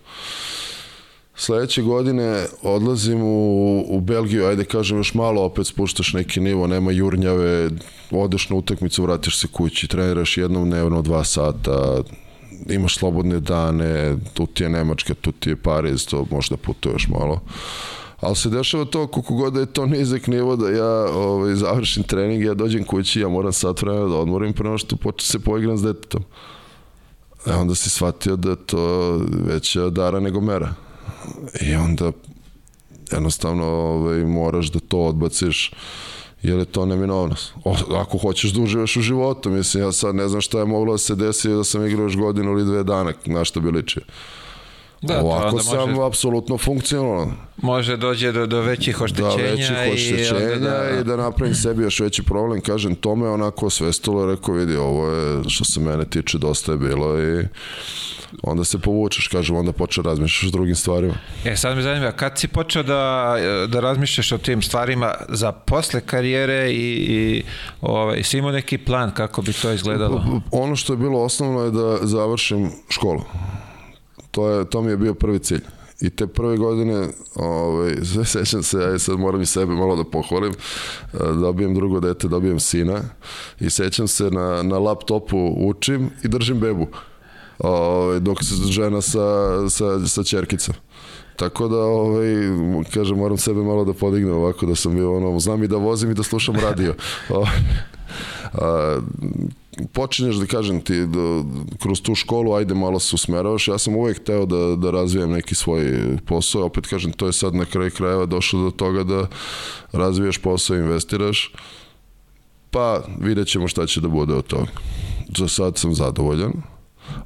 Sledeće godine odlazim u, u Belgiju, ajde kažem još malo, opet spuštaš neki nivo, nema jurnjave, odeš na utakmicu, vratiš se kući, treniraš jednom dnevno, dva sata, imaš slobodne dane, tu ti je Nemačka, tu ti je Pariz, to možda putuješ malo. Ali se dešava to, koliko god da je to nizak nivo, da ja ovaj, završim trening, ja dođem kući, ja moram sat vremena da odmorim prema što počne se poigram s detetom. E onda si shvatio da je to veća dara nego mera. I onda jednostavno ovaj, moraš da to odbaciš jer je to neminovnost. O, ako hoćeš da uživaš u životu, mislim, ja sad ne znam šta je moglo da se desi da sam igrao još godinu ili dve dana, na što bi ličio. Da, Ovako sam može, apsolutno funkcionalan. Može dođe do, do većih oštećenja, da, većih oštećenja i, da, da. i da napravim sebi još veći problem. Kažem, to me onako svestilo, rekao, vidi, ovo je, što se mene tiče, dosta je bilo i onda se povučeš, kažem, onda počeo da razmišljaš o drugim stvarima. E, sad me zanima, kad si počeo da, da razmišljaš o tim stvarima za posle karijere i, i ovaj, si imao neki plan kako bi to izgledalo? Ono što je bilo osnovno je da završim školu. To, je, to mi je bio prvi cilj. I te prve godine, ovaj, [laughs] sve sećam se, ja sad moram i sebe malo da pohvalim, e, dobijem drugo dete, dobijem sina i sećam se na, na laptopu učim i držim bebu ovaj, dok se žena sa, sa, sa čerkicom. Tako da, ovaj, kažem, moram sebe malo da podignem ovako da sam bio ono, znam i da vozim i da slušam radio. [laughs] a, počinješ da kažem ti da, kroz tu školu ajde malo se usmeravaš. Ja sam uvek teo da, da razvijem neki svoj posao. Opet kažem to je sad na kraju krajeva došlo do toga da razvijaš posao investiraš pa vidjet ćemo šta će da bude od toga. Za sad sam zadovoljan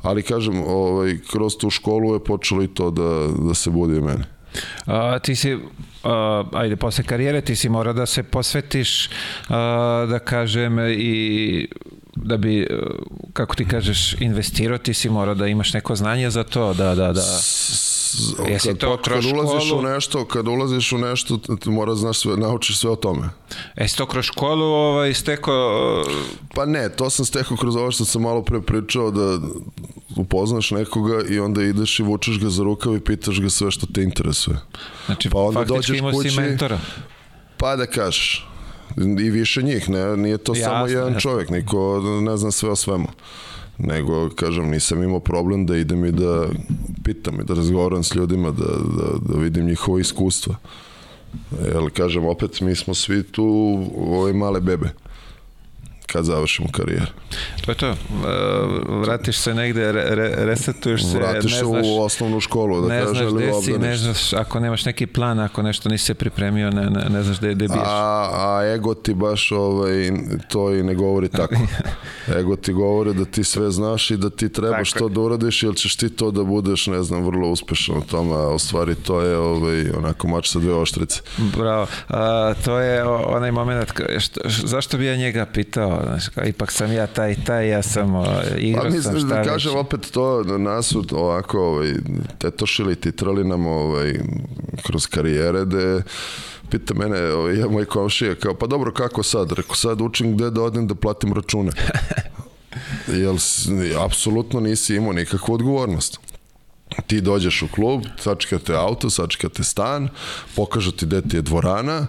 ali kažem ovaj, kroz tu školu je počelo i to da, da se budi meni. A, ti si, a, ajde, posle karijere ti si mora da se posvetiš, a, da kažem, i da bi, kako ti kažeš, investirao, ti si mora da imaš neko znanje za to, da, da, da. Jesi kad, to kroz kad ulaziš školu? u nešto, kad ulaziš u nešto, mora znaš sve, naučiš sve o tome. Jesi to kroz školu ovaj, steko... Pa ne, to sam stekao kroz ovo što sam malo pre pričao, da upoznaš nekoga i onda ideš i vučeš ga za rukav i pitaš ga sve što te interesuje. Znači, pa onda faktički imao kući, si mentora. Pa da kažeš, i više njih, ne, nije to Jasne, samo jedan čovjek, niko ne zna sve o svemu. Nego, kažem, nisam imao problem da idem i da pitam i da razgovaram s ljudima, da, da, da vidim njihovo iskustva. Jer, kažem, opet, mi smo svi tu ove male bebe kad završimo karijeru. To je to. Vratiš se negde, re, resetuješ se, Vratiš se u osnovnu školu, da ne znaš gde si, ne znaš, ako nemaš neki plan, ako nešto nisi se pripremio, ne, ne, ne znaš gde, gde biješ. A, a ego ti baš ovaj, to i ne govori tako. [laughs] ego ti govori da ti sve znaš i da ti trebaš tako. to da uradiš, jer ćeš ti to da budeš, ne znam, vrlo uspešan u tome, a u stvari to je ovaj, onako mač sa dve oštrice. Bravo. A, to je onaj moment, što, zašto bi ja njega pitao, znaš, kao, ipak sam ja taj taj, ja sam uh, igrao pa, sam šta da kažem opet to, nas su ovako ovaj, tetošili, titrali nam ovaj, kroz karijere, da pita mene, ovaj, ja moj komšija, kao, pa dobro, kako sad? Rekao, sad učim gde da odem da platim račune. [laughs] Jel, apsolutno nisi imao nikakvu odgovornost ti dođeš u klub, sačekate auto, sačekate stan, pokažu ti gde ti je dvorana,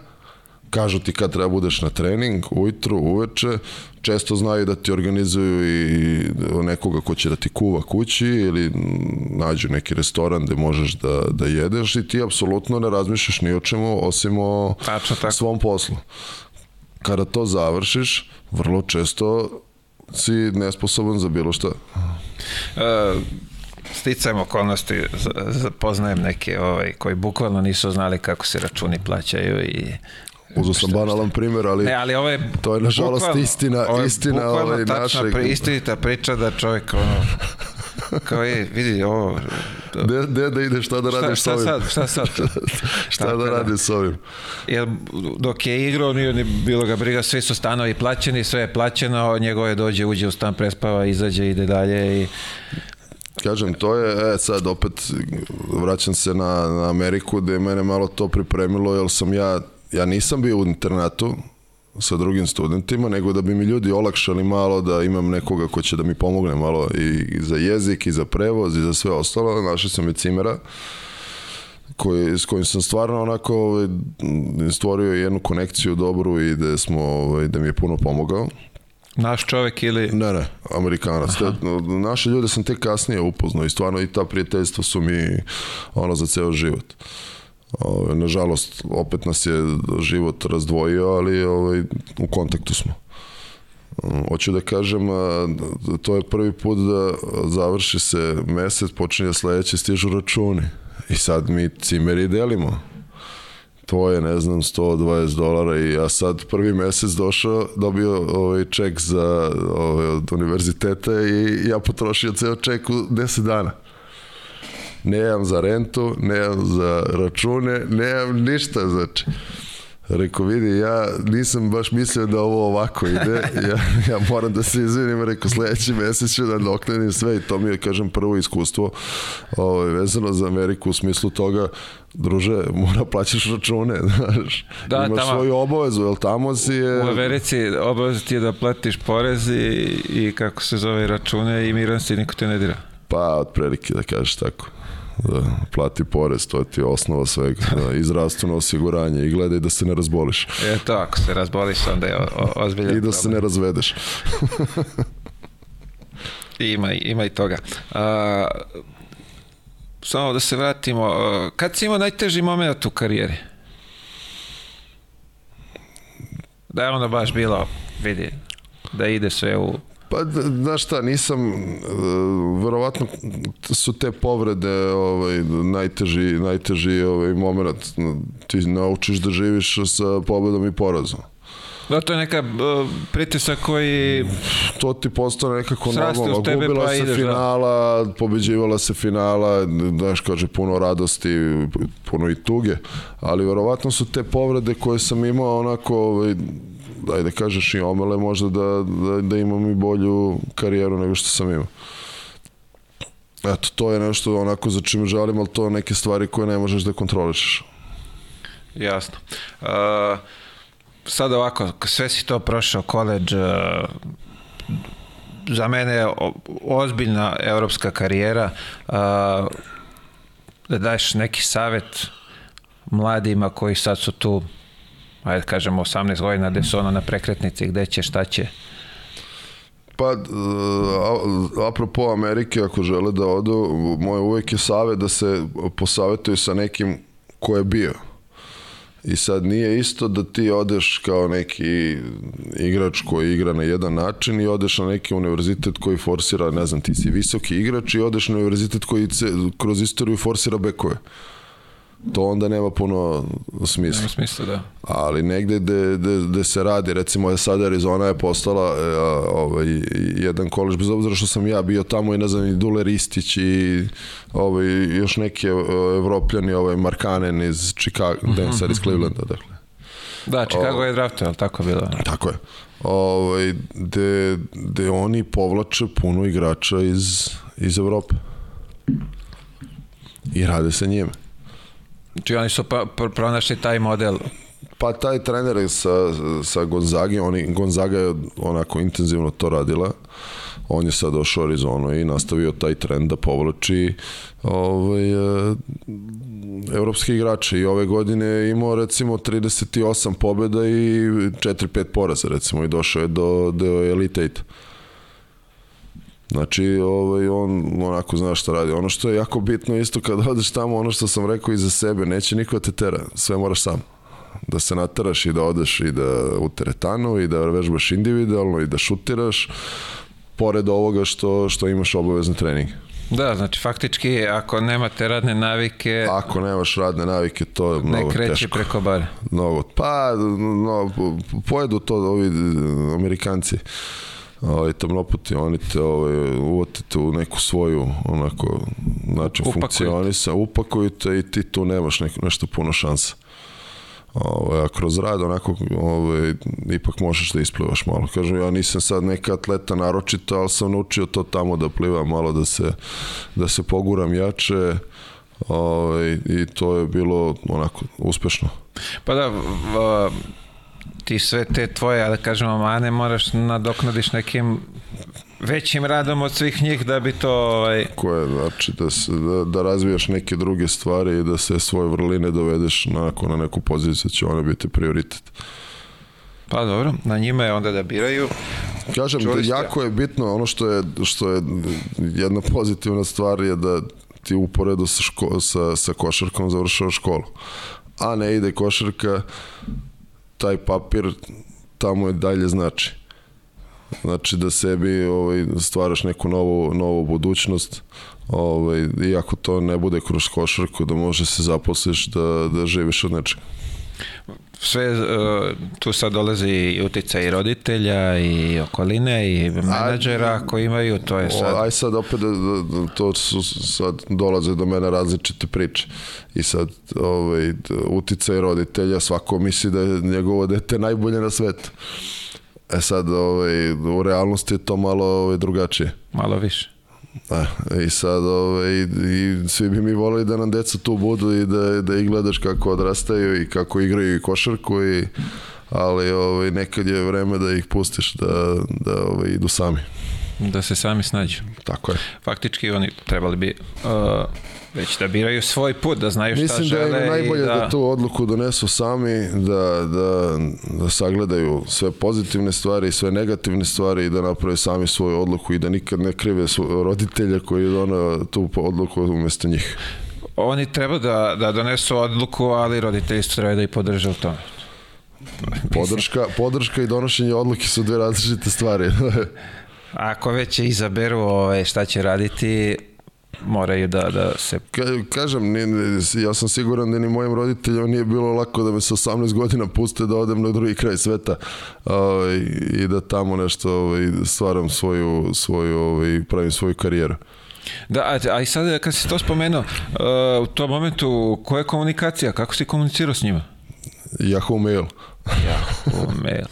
kažu ti kad treba budeš na trening, ujutru, uveče, često znaju da ti organizuju i nekoga ko će da ti kuva kući ili nađu neki restoran gde možeš da, da jedeš i ti apsolutno ne razmišljaš ni o čemu osim o Tačno, tako. svom poslu. Kada to završiš, vrlo često si nesposoban za bilo šta. Uh, sticajem okolnosti poznajem neke ovaj, koji bukvalno nisu znali kako se računi plaćaju i Uzao sam banalan primjer, ali, ne, ali ovo je to je nažalost bukvalno, istina, ovo je istina ovaj, našeg... Pri, istinita priča da čovjek ono, kao je, vidi ovo... De, de da ideš, šta da radiš šta, šta s ovim? Sad, šta sad? [laughs] šta da radiš s ovim? Jer dok je igrao, nije ni bilo ga briga, svi su stanovi plaćeni, sve je plaćeno, njegove dođe, uđe u stan, prespava, izađe, ide dalje i Kažem, to je, e, sad opet vraćam se na, na Ameriku gde je mene malo to pripremilo, jer sam ja ja nisam bio u internatu, sa drugim studentima, nego da bi mi ljudi olakšali malo da imam nekoga ko će da mi pomogne malo i, za jezik i za prevoz i za sve ostalo. Našli sam i cimera koji, s kojim sam stvarno onako ovaj, stvorio jednu konekciju dobru i da, smo, ovaj, da mi je puno pomogao. Naš čovek ili... Ne, ne, Amerikanac. Te, naše ljude sam tek kasnije upoznao i stvarno i ta prijateljstva su mi ono za ceo život. Nažalost, opet nas je život razdvojio, ali ovaj, u kontaktu smo. Hoću da kažem, to je prvi put da završi se mesec, počinje sledeće, stižu računi. I sad mi cimeri delimo to je, ne znam, 120 dolara i ja sad prvi mesec došao, dobio ovaj ček za ovaj, od univerziteta i ja potrošio ceo ček u 10 dana. Nemam za rentu, nemam za račune, nemam ništa, znači. Rekao, vidi, ja nisam baš mislio da ovo ovako ide, [laughs] ja, ja moram da se izvinim, rekao, sledeći mesec ću da doknenim sve i to mi je, kažem, prvo iskustvo ovaj, vezano za Ameriku u smislu toga, druže, mora plaćaš račune, [laughs] znaš, da, imaš tamo, svoju obavezu, jel tamo si je... U Americi obaveza ti je da platiš porez i, i kako se zove račune i miranci, niko te ne dira. Pa, otprilike da kažeš tako da plati porez, to je ti osnova svega, da, i zdravstveno osiguranje i gledaj da se ne razboliš. E to, ako se razboliš, onda je ozbiljan I da se ne razvedeš. [laughs] ima, ima i toga. A, samo da se vratimo, kad si imao najteži moment u karijeri? Da je ono baš bilo, vidi, da ide sve u Pa, znaš šta, nisam, uh, verovatno su te povrede ovaj, najteži, najteži ovaj, moment. Ti naučiš da živiš sa pobedom i porazom. Da, to je neka uh, pritisak koji... To ti postane nekako normalno. Gubila pa se ideš, da. finala, da. pobeđivala se finala, znaš, kaže, puno radosti, puno i tuge, ali verovatno su te povrede koje sam imao onako, ovaj, ajde kažeš i omele možda da, da, da imam i bolju karijeru nego što sam imao. Eto, to je nešto onako za čime žalim, ali to neke stvari koje ne možeš da kontrolišeš. Jasno. Uh, sad ovako, sve si to prošao, koleđ, uh, za mene je ozbiljna evropska karijera, uh, da daješ neki savet mladima koji sad su tu ajde da kažemo 18 godina gde su ono na prekretnici, gde će, šta će? Pa, uh, apropo Amerike, ako žele da odu, moj uvek je save da se posavetuju sa nekim ko je bio. I sad nije isto da ti odeš kao neki igrač koji igra na jedan način i odeš na neki univerzitet koji forsira, ne znam, ti si visoki igrač i odeš na univerzitet koji se, kroz istoriju forsira bekove. To onda nema puno smisla. Nema smisla, da. Ali negde gde, gde, gde se radi, recimo je sad Arizona je postala e, ovaj, jedan kolež, bez obzira što sam ja bio tamo i ne znam, i Dule Ristić i ovaj, još neki evropljani, ovaj, Markanen iz Chicago, mm -hmm. Iz Clevelanda, dakle. Da, Chicago o, je draftao, ali tako je bilo. Tako je. Ovaj, gde, gde oni povlače puno igrača iz, iz Evrope. I rade sa njime. Znači oni su pa, pronašli taj model. Pa taj trener sa, sa Gonzagi, oni, Gonzaga je onako intenzivno to radila. On je sad došao u Arizonu i nastavio taj trend da povlači ovaj, e, evropski igrače i ove godine je imao recimo 38 pobjeda i 4-5 poraza recimo i došao je do, do Elite 8. Znači, ovaj, on onako zna šta radi. Ono što je jako bitno isto kad [laughs] odeš tamo, ono što sam rekao i za sebe, neće niko da te tera, sve moraš sam. Da se nateraš i da odeš i da u teretanu i da vežbaš individualno i da šutiraš, pored ovoga što, što imaš obavezne treninge. Da, znači faktički ako nemate radne navike... Ako nemaš radne navike, to je mnogo teško. Ne kreći preko bare. Mnogo. Pa, no, pojedu to ovi Amerikanci ovaj, tamnoputi, oni te ovaj, uvotite u neku svoju onako način funkcionisa, upakuju te i ti tu nemaš neko, nešto puno šansa. Ovaj, a kroz rad onako ovaj, ipak možeš da isplivaš malo. Kažem, ja nisam sad neka atleta naročito, ali sam naučio to tamo da plivam malo, da se, da se poguram jače, ovaj, i to je bilo onako uspešno. Pa da, ti sve te tvoje, da kažemo, mane moraš nadoknadiš nekim većim radom od svih njih da bi to... Ovaj... Koje, znači da, se, da, da razvijaš neke druge stvari i da se svoje vrline dovedeš nakon na neku poziciju, će one biti prioritet. Pa dobro, na njima je onda da biraju. Kažem, da jako je bitno ono što je, što je jedna pozitivna stvar je da ti uporedo sa, ško, sa, sa košarkom završava školu. A ne ide košarka, taj papir tamo je dalje znači. Znači da sebi ovaj, stvaraš neku novu, novu budućnost, ovaj, iako to ne bude kroz košarku, da može se zaposliš, da, da živiš od nečega sve uh, tu sad dolazi i uticaj roditelja i okoline i menadžera koji imaju, to je sad... Aj sad opet, da, da, to su sad dolaze do mene različite priče i sad ovaj, uticaj roditelja, svako misli da je njegovo dete najbolje na svetu. E sad, ovaj, u realnosti je to malo ovaj, drugačije. Malo više. Da, i sad ovaj, i svi bi mi volili da nam deca tu budu i da, da ih gledaš kako odrastaju i kako igraju i košarku i ali ovaj, nekad je vreme da ih pustiš da, da ovaj, idu sami. Da se sami snađu. Tako je. Faktički oni trebali bi uh, već da biraju svoj put, da znaju šta Mislim žele. Mislim da je najbolje da... da tu odluku donesu sami, da, da, da sagledaju sve pozitivne stvari i sve negativne stvari i da naprave sami svoju odluku i da nikad ne krive roditelja koji donao tu odluku umesto njih. Oni treba da, da donesu odluku, ali roditelji treba da ih podrže u tome. Podrška, podrška i donošenje odluke su dve različite stvari. [laughs] Ako već izaberu ove, šta će raditi, moraju da, da se... Ka, kažem, nije, ja sam siguran da ni mojim roditeljima nije bilo lako da me sa 18 godina puste da odem na drugi kraj sveta ovaj, i da tamo nešto ovaj, stvaram svoju, svoju ovaj, pravim svoju karijeru. Da, a, a i sad kad si to spomenuo, uh, u tom momentu koja je komunikacija, kako si komunicirao s njima? Yahoo mail. Yahoo [laughs] mail.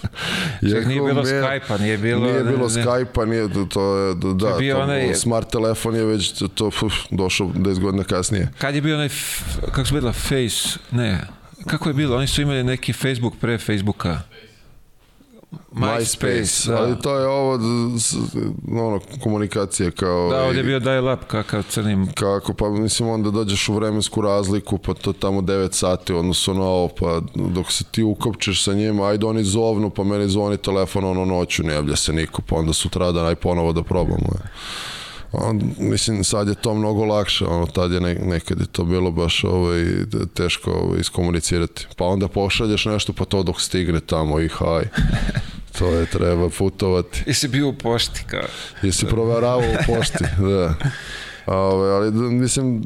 Čak nije bilo Skype-a, nije bilo... Nije bilo Skype-a, nije, to je, da, to je to, onaj, smart telefon je već to, uf, došao 10 godina kasnije. Kad je bio onaj, kako se bila, Face, ne, kako je bilo, oni su imali neki Facebook pre Facebooka. MySpace, da. ali to je ovo ono, komunikacija kao... Da, ovdje je bio dial-up kakav crnim... Kako, pa mislim onda dođeš u vremensku razliku, pa to tamo 9 sati, odnosno na ovo, pa dok se ti ukopčeš sa njima, ajde oni zovnu, pa meni zvoni telefon ono noću, ne javlja se niko, pa onda sutra da ponovo da probamo. Je. On, mislim, sad je to mnogo lakše, ono, tad je ne, nekad je to bilo baš ovaj, teško ovaj, iskomunicirati. Pa onda pošalješ nešto, pa to dok stigne tamo i haj. [laughs] To je, treba putovati. Jesi bio u pošti, kao? Jesi proveravao u pošti, [laughs] da. Ove, ali, mislim,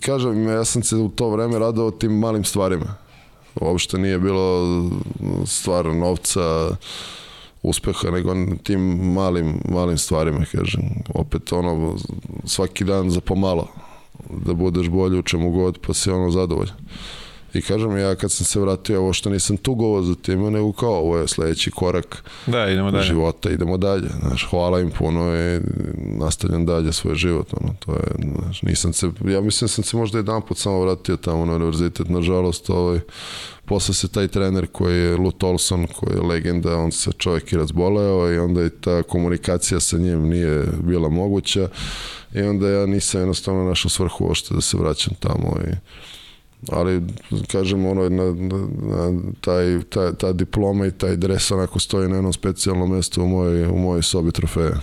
kažem, ja sam se u to vreme radao tim malim stvarima. Uopšte nije bilo stvar novca, uspeha, nego tim malim, malim stvarima, kažem. Opet ono, svaki dan za pomalo, da budeš bolji u čemu god, pa si ono zadovoljan. I kažem ja kad sam se vratio, ovo što nisam tugovao za time, nego kao ovo je sledeći korak da, idemo dalje. života, idemo dalje. Znaš, hvala im puno i nastavljam dalje svoj život. Ono, to je, znaš, nisam se, ja mislim da sam se možda jedan put samo vratio tamo na univerzitet, nažalost, ovaj, posle se taj trener koji je Lut Olson, koji je legenda, on se čovjek i razboleo i onda i ta komunikacija sa njim nije bila moguća i onda ja nisam jednostavno našao svrhu ošte da se vraćam tamo i ali kažem ono na, na, na taj, taj, ta diploma i taj dres onako stoji na jednom specijalnom mestu u mojoj, u mojoj sobi trofeja.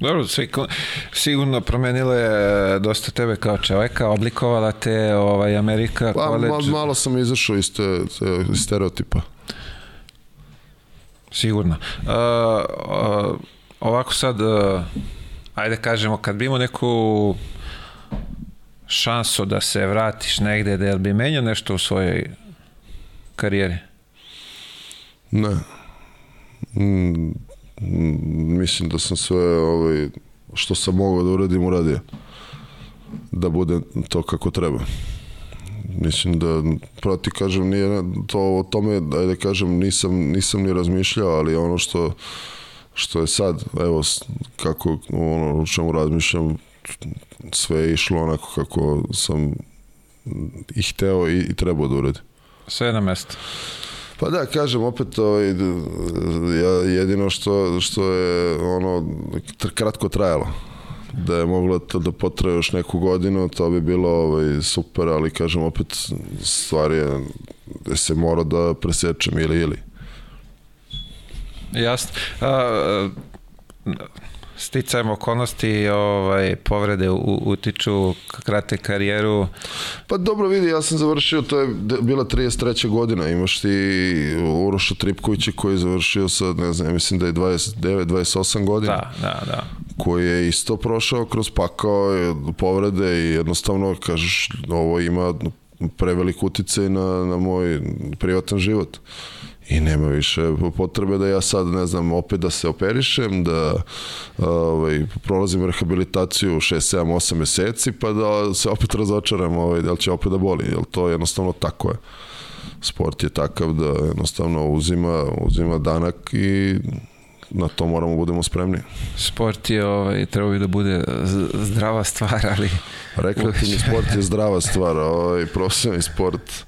Dobro, sigurno promenila je dosta tebe kao čoveka, oblikovala te ovaj, Amerika, pa, college. Ma, malo sam izašao iz, te, te, stereotipa. Sigurno. Uh, uh, ovako sad, uh, ajde kažemo, kad bi imao neku šansu da se vratiš negde, da bi menjao nešto u svojoj karijeri? Ne. Mm, mislim da sam sve ovaj, što sam mogao da uradim uradio. Da bude to kako treba. Mislim da, proti kažem, nije to o tome, da kažem, nisam, nisam ni razmišljao, ali ono što što je sad, evo, kako ono o čemu razmišljam, sve je išlo onako kako sam i hteo i, i trebao da uradim. Sve na mesto. Pa da, kažem, opet ovaj, ja, jedino što, što je ono kratko trajalo da je moglo to da potraje još neku godinu, to bi bilo ovaj, super, ali kažem opet stvar je da se mora da presečem ili ili. Jasno. A, sticajem okolnosti ovaj, povrede u, utiču krate karijeru. Pa dobro vidi, ja sam završio, to je bila 33. godina, imaš ti Uroša Tripkovića koji je završio sa, ne znam, mislim da je 29, 28 godina. Da, da, da. koji je isto prošao kroz pakao e, povrede i jednostavno kažeš ovo ima prevelik uticaj na, na moj privatan život i nema više potrebe da ja sad ne znam opet da se operišem da ovaj, prolazim rehabilitaciju 6, 7, 8 meseci pa da se opet razočaram ovaj, da li će opet da boli jer to jednostavno tako je sport je takav da jednostavno uzima, uzima danak i na to moramo budemo spremni. Sport je, ovaj, treba bi da bude zdrava stvar, ali Rekreativni sport je zdrava stvar, ovaj profesionalni sport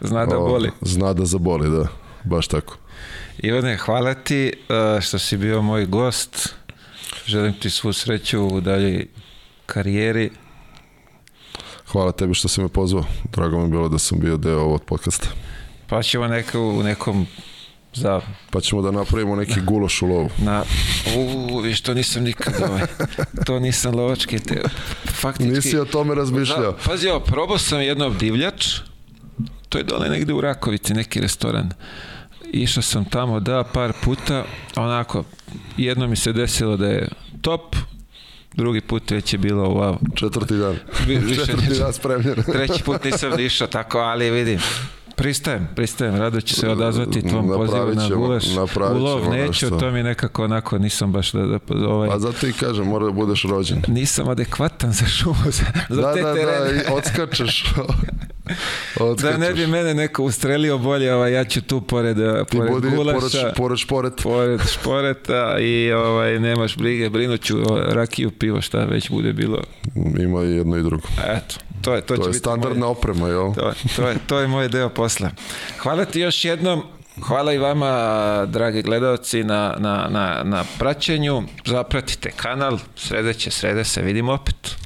zna da o, boli. Zna da zaboli, da. Baš tako. Ivane, hvala ti uh, što si bio moj gost. Želim ti svu sreću u daljoj karijeri. Hvala tebi što si me pozvao. Drago mi je bilo da sam bio deo ovog podcasta. Pa ćemo neka u nekom za Pa ćemo da napravimo neki guloš u lovu. na u viš to nisam nikad ovaj, to nisam lovački te faktički Nisi o tome razmišljao. Da, pazi ovo, probao sam jedno divljač, to je dole negde u Rakovici, neki restoran. Išao sam tamo, da, par puta, onako, jedno mi se desilo da je top, drugi put već je bilo wow. Četvrti dan. Vi- više Četvrti dan spremljen. Treći put nisam ni išao tako, ali vidim, pristajem, pristajem, rado ću se odazvati tvom Napravit pozivu na gulaš. napravit U lov ćemo neću, nešto. to mi nekako onako nisam baš da, da ovaj, Pa zato i kažem, mora da budeš rođen. nisam adekvatan za šumu, za, [laughs] za Da, te da, da, terene. i odskačeš. [laughs] Da odskačeš. ne bi mene neko ustrelio bolje, ovaj, ja ću tu pored, eh, Ti pored budi gulaša, pored, pored šporet. pored šporeta i ovaj, nemaš brige, brinuću o rakiju, pivo, šta već bude bilo. Ima i jedno i drugo. Eto, to je, to, To će je biti standardna moj, oprema, jel? to, to, je, to je moj deo posla. Hvala ti još jednom, hvala i vama, dragi gledalci, na, na, na, na praćenju. Zapratite kanal, sredeće, srede se, vidimo opet.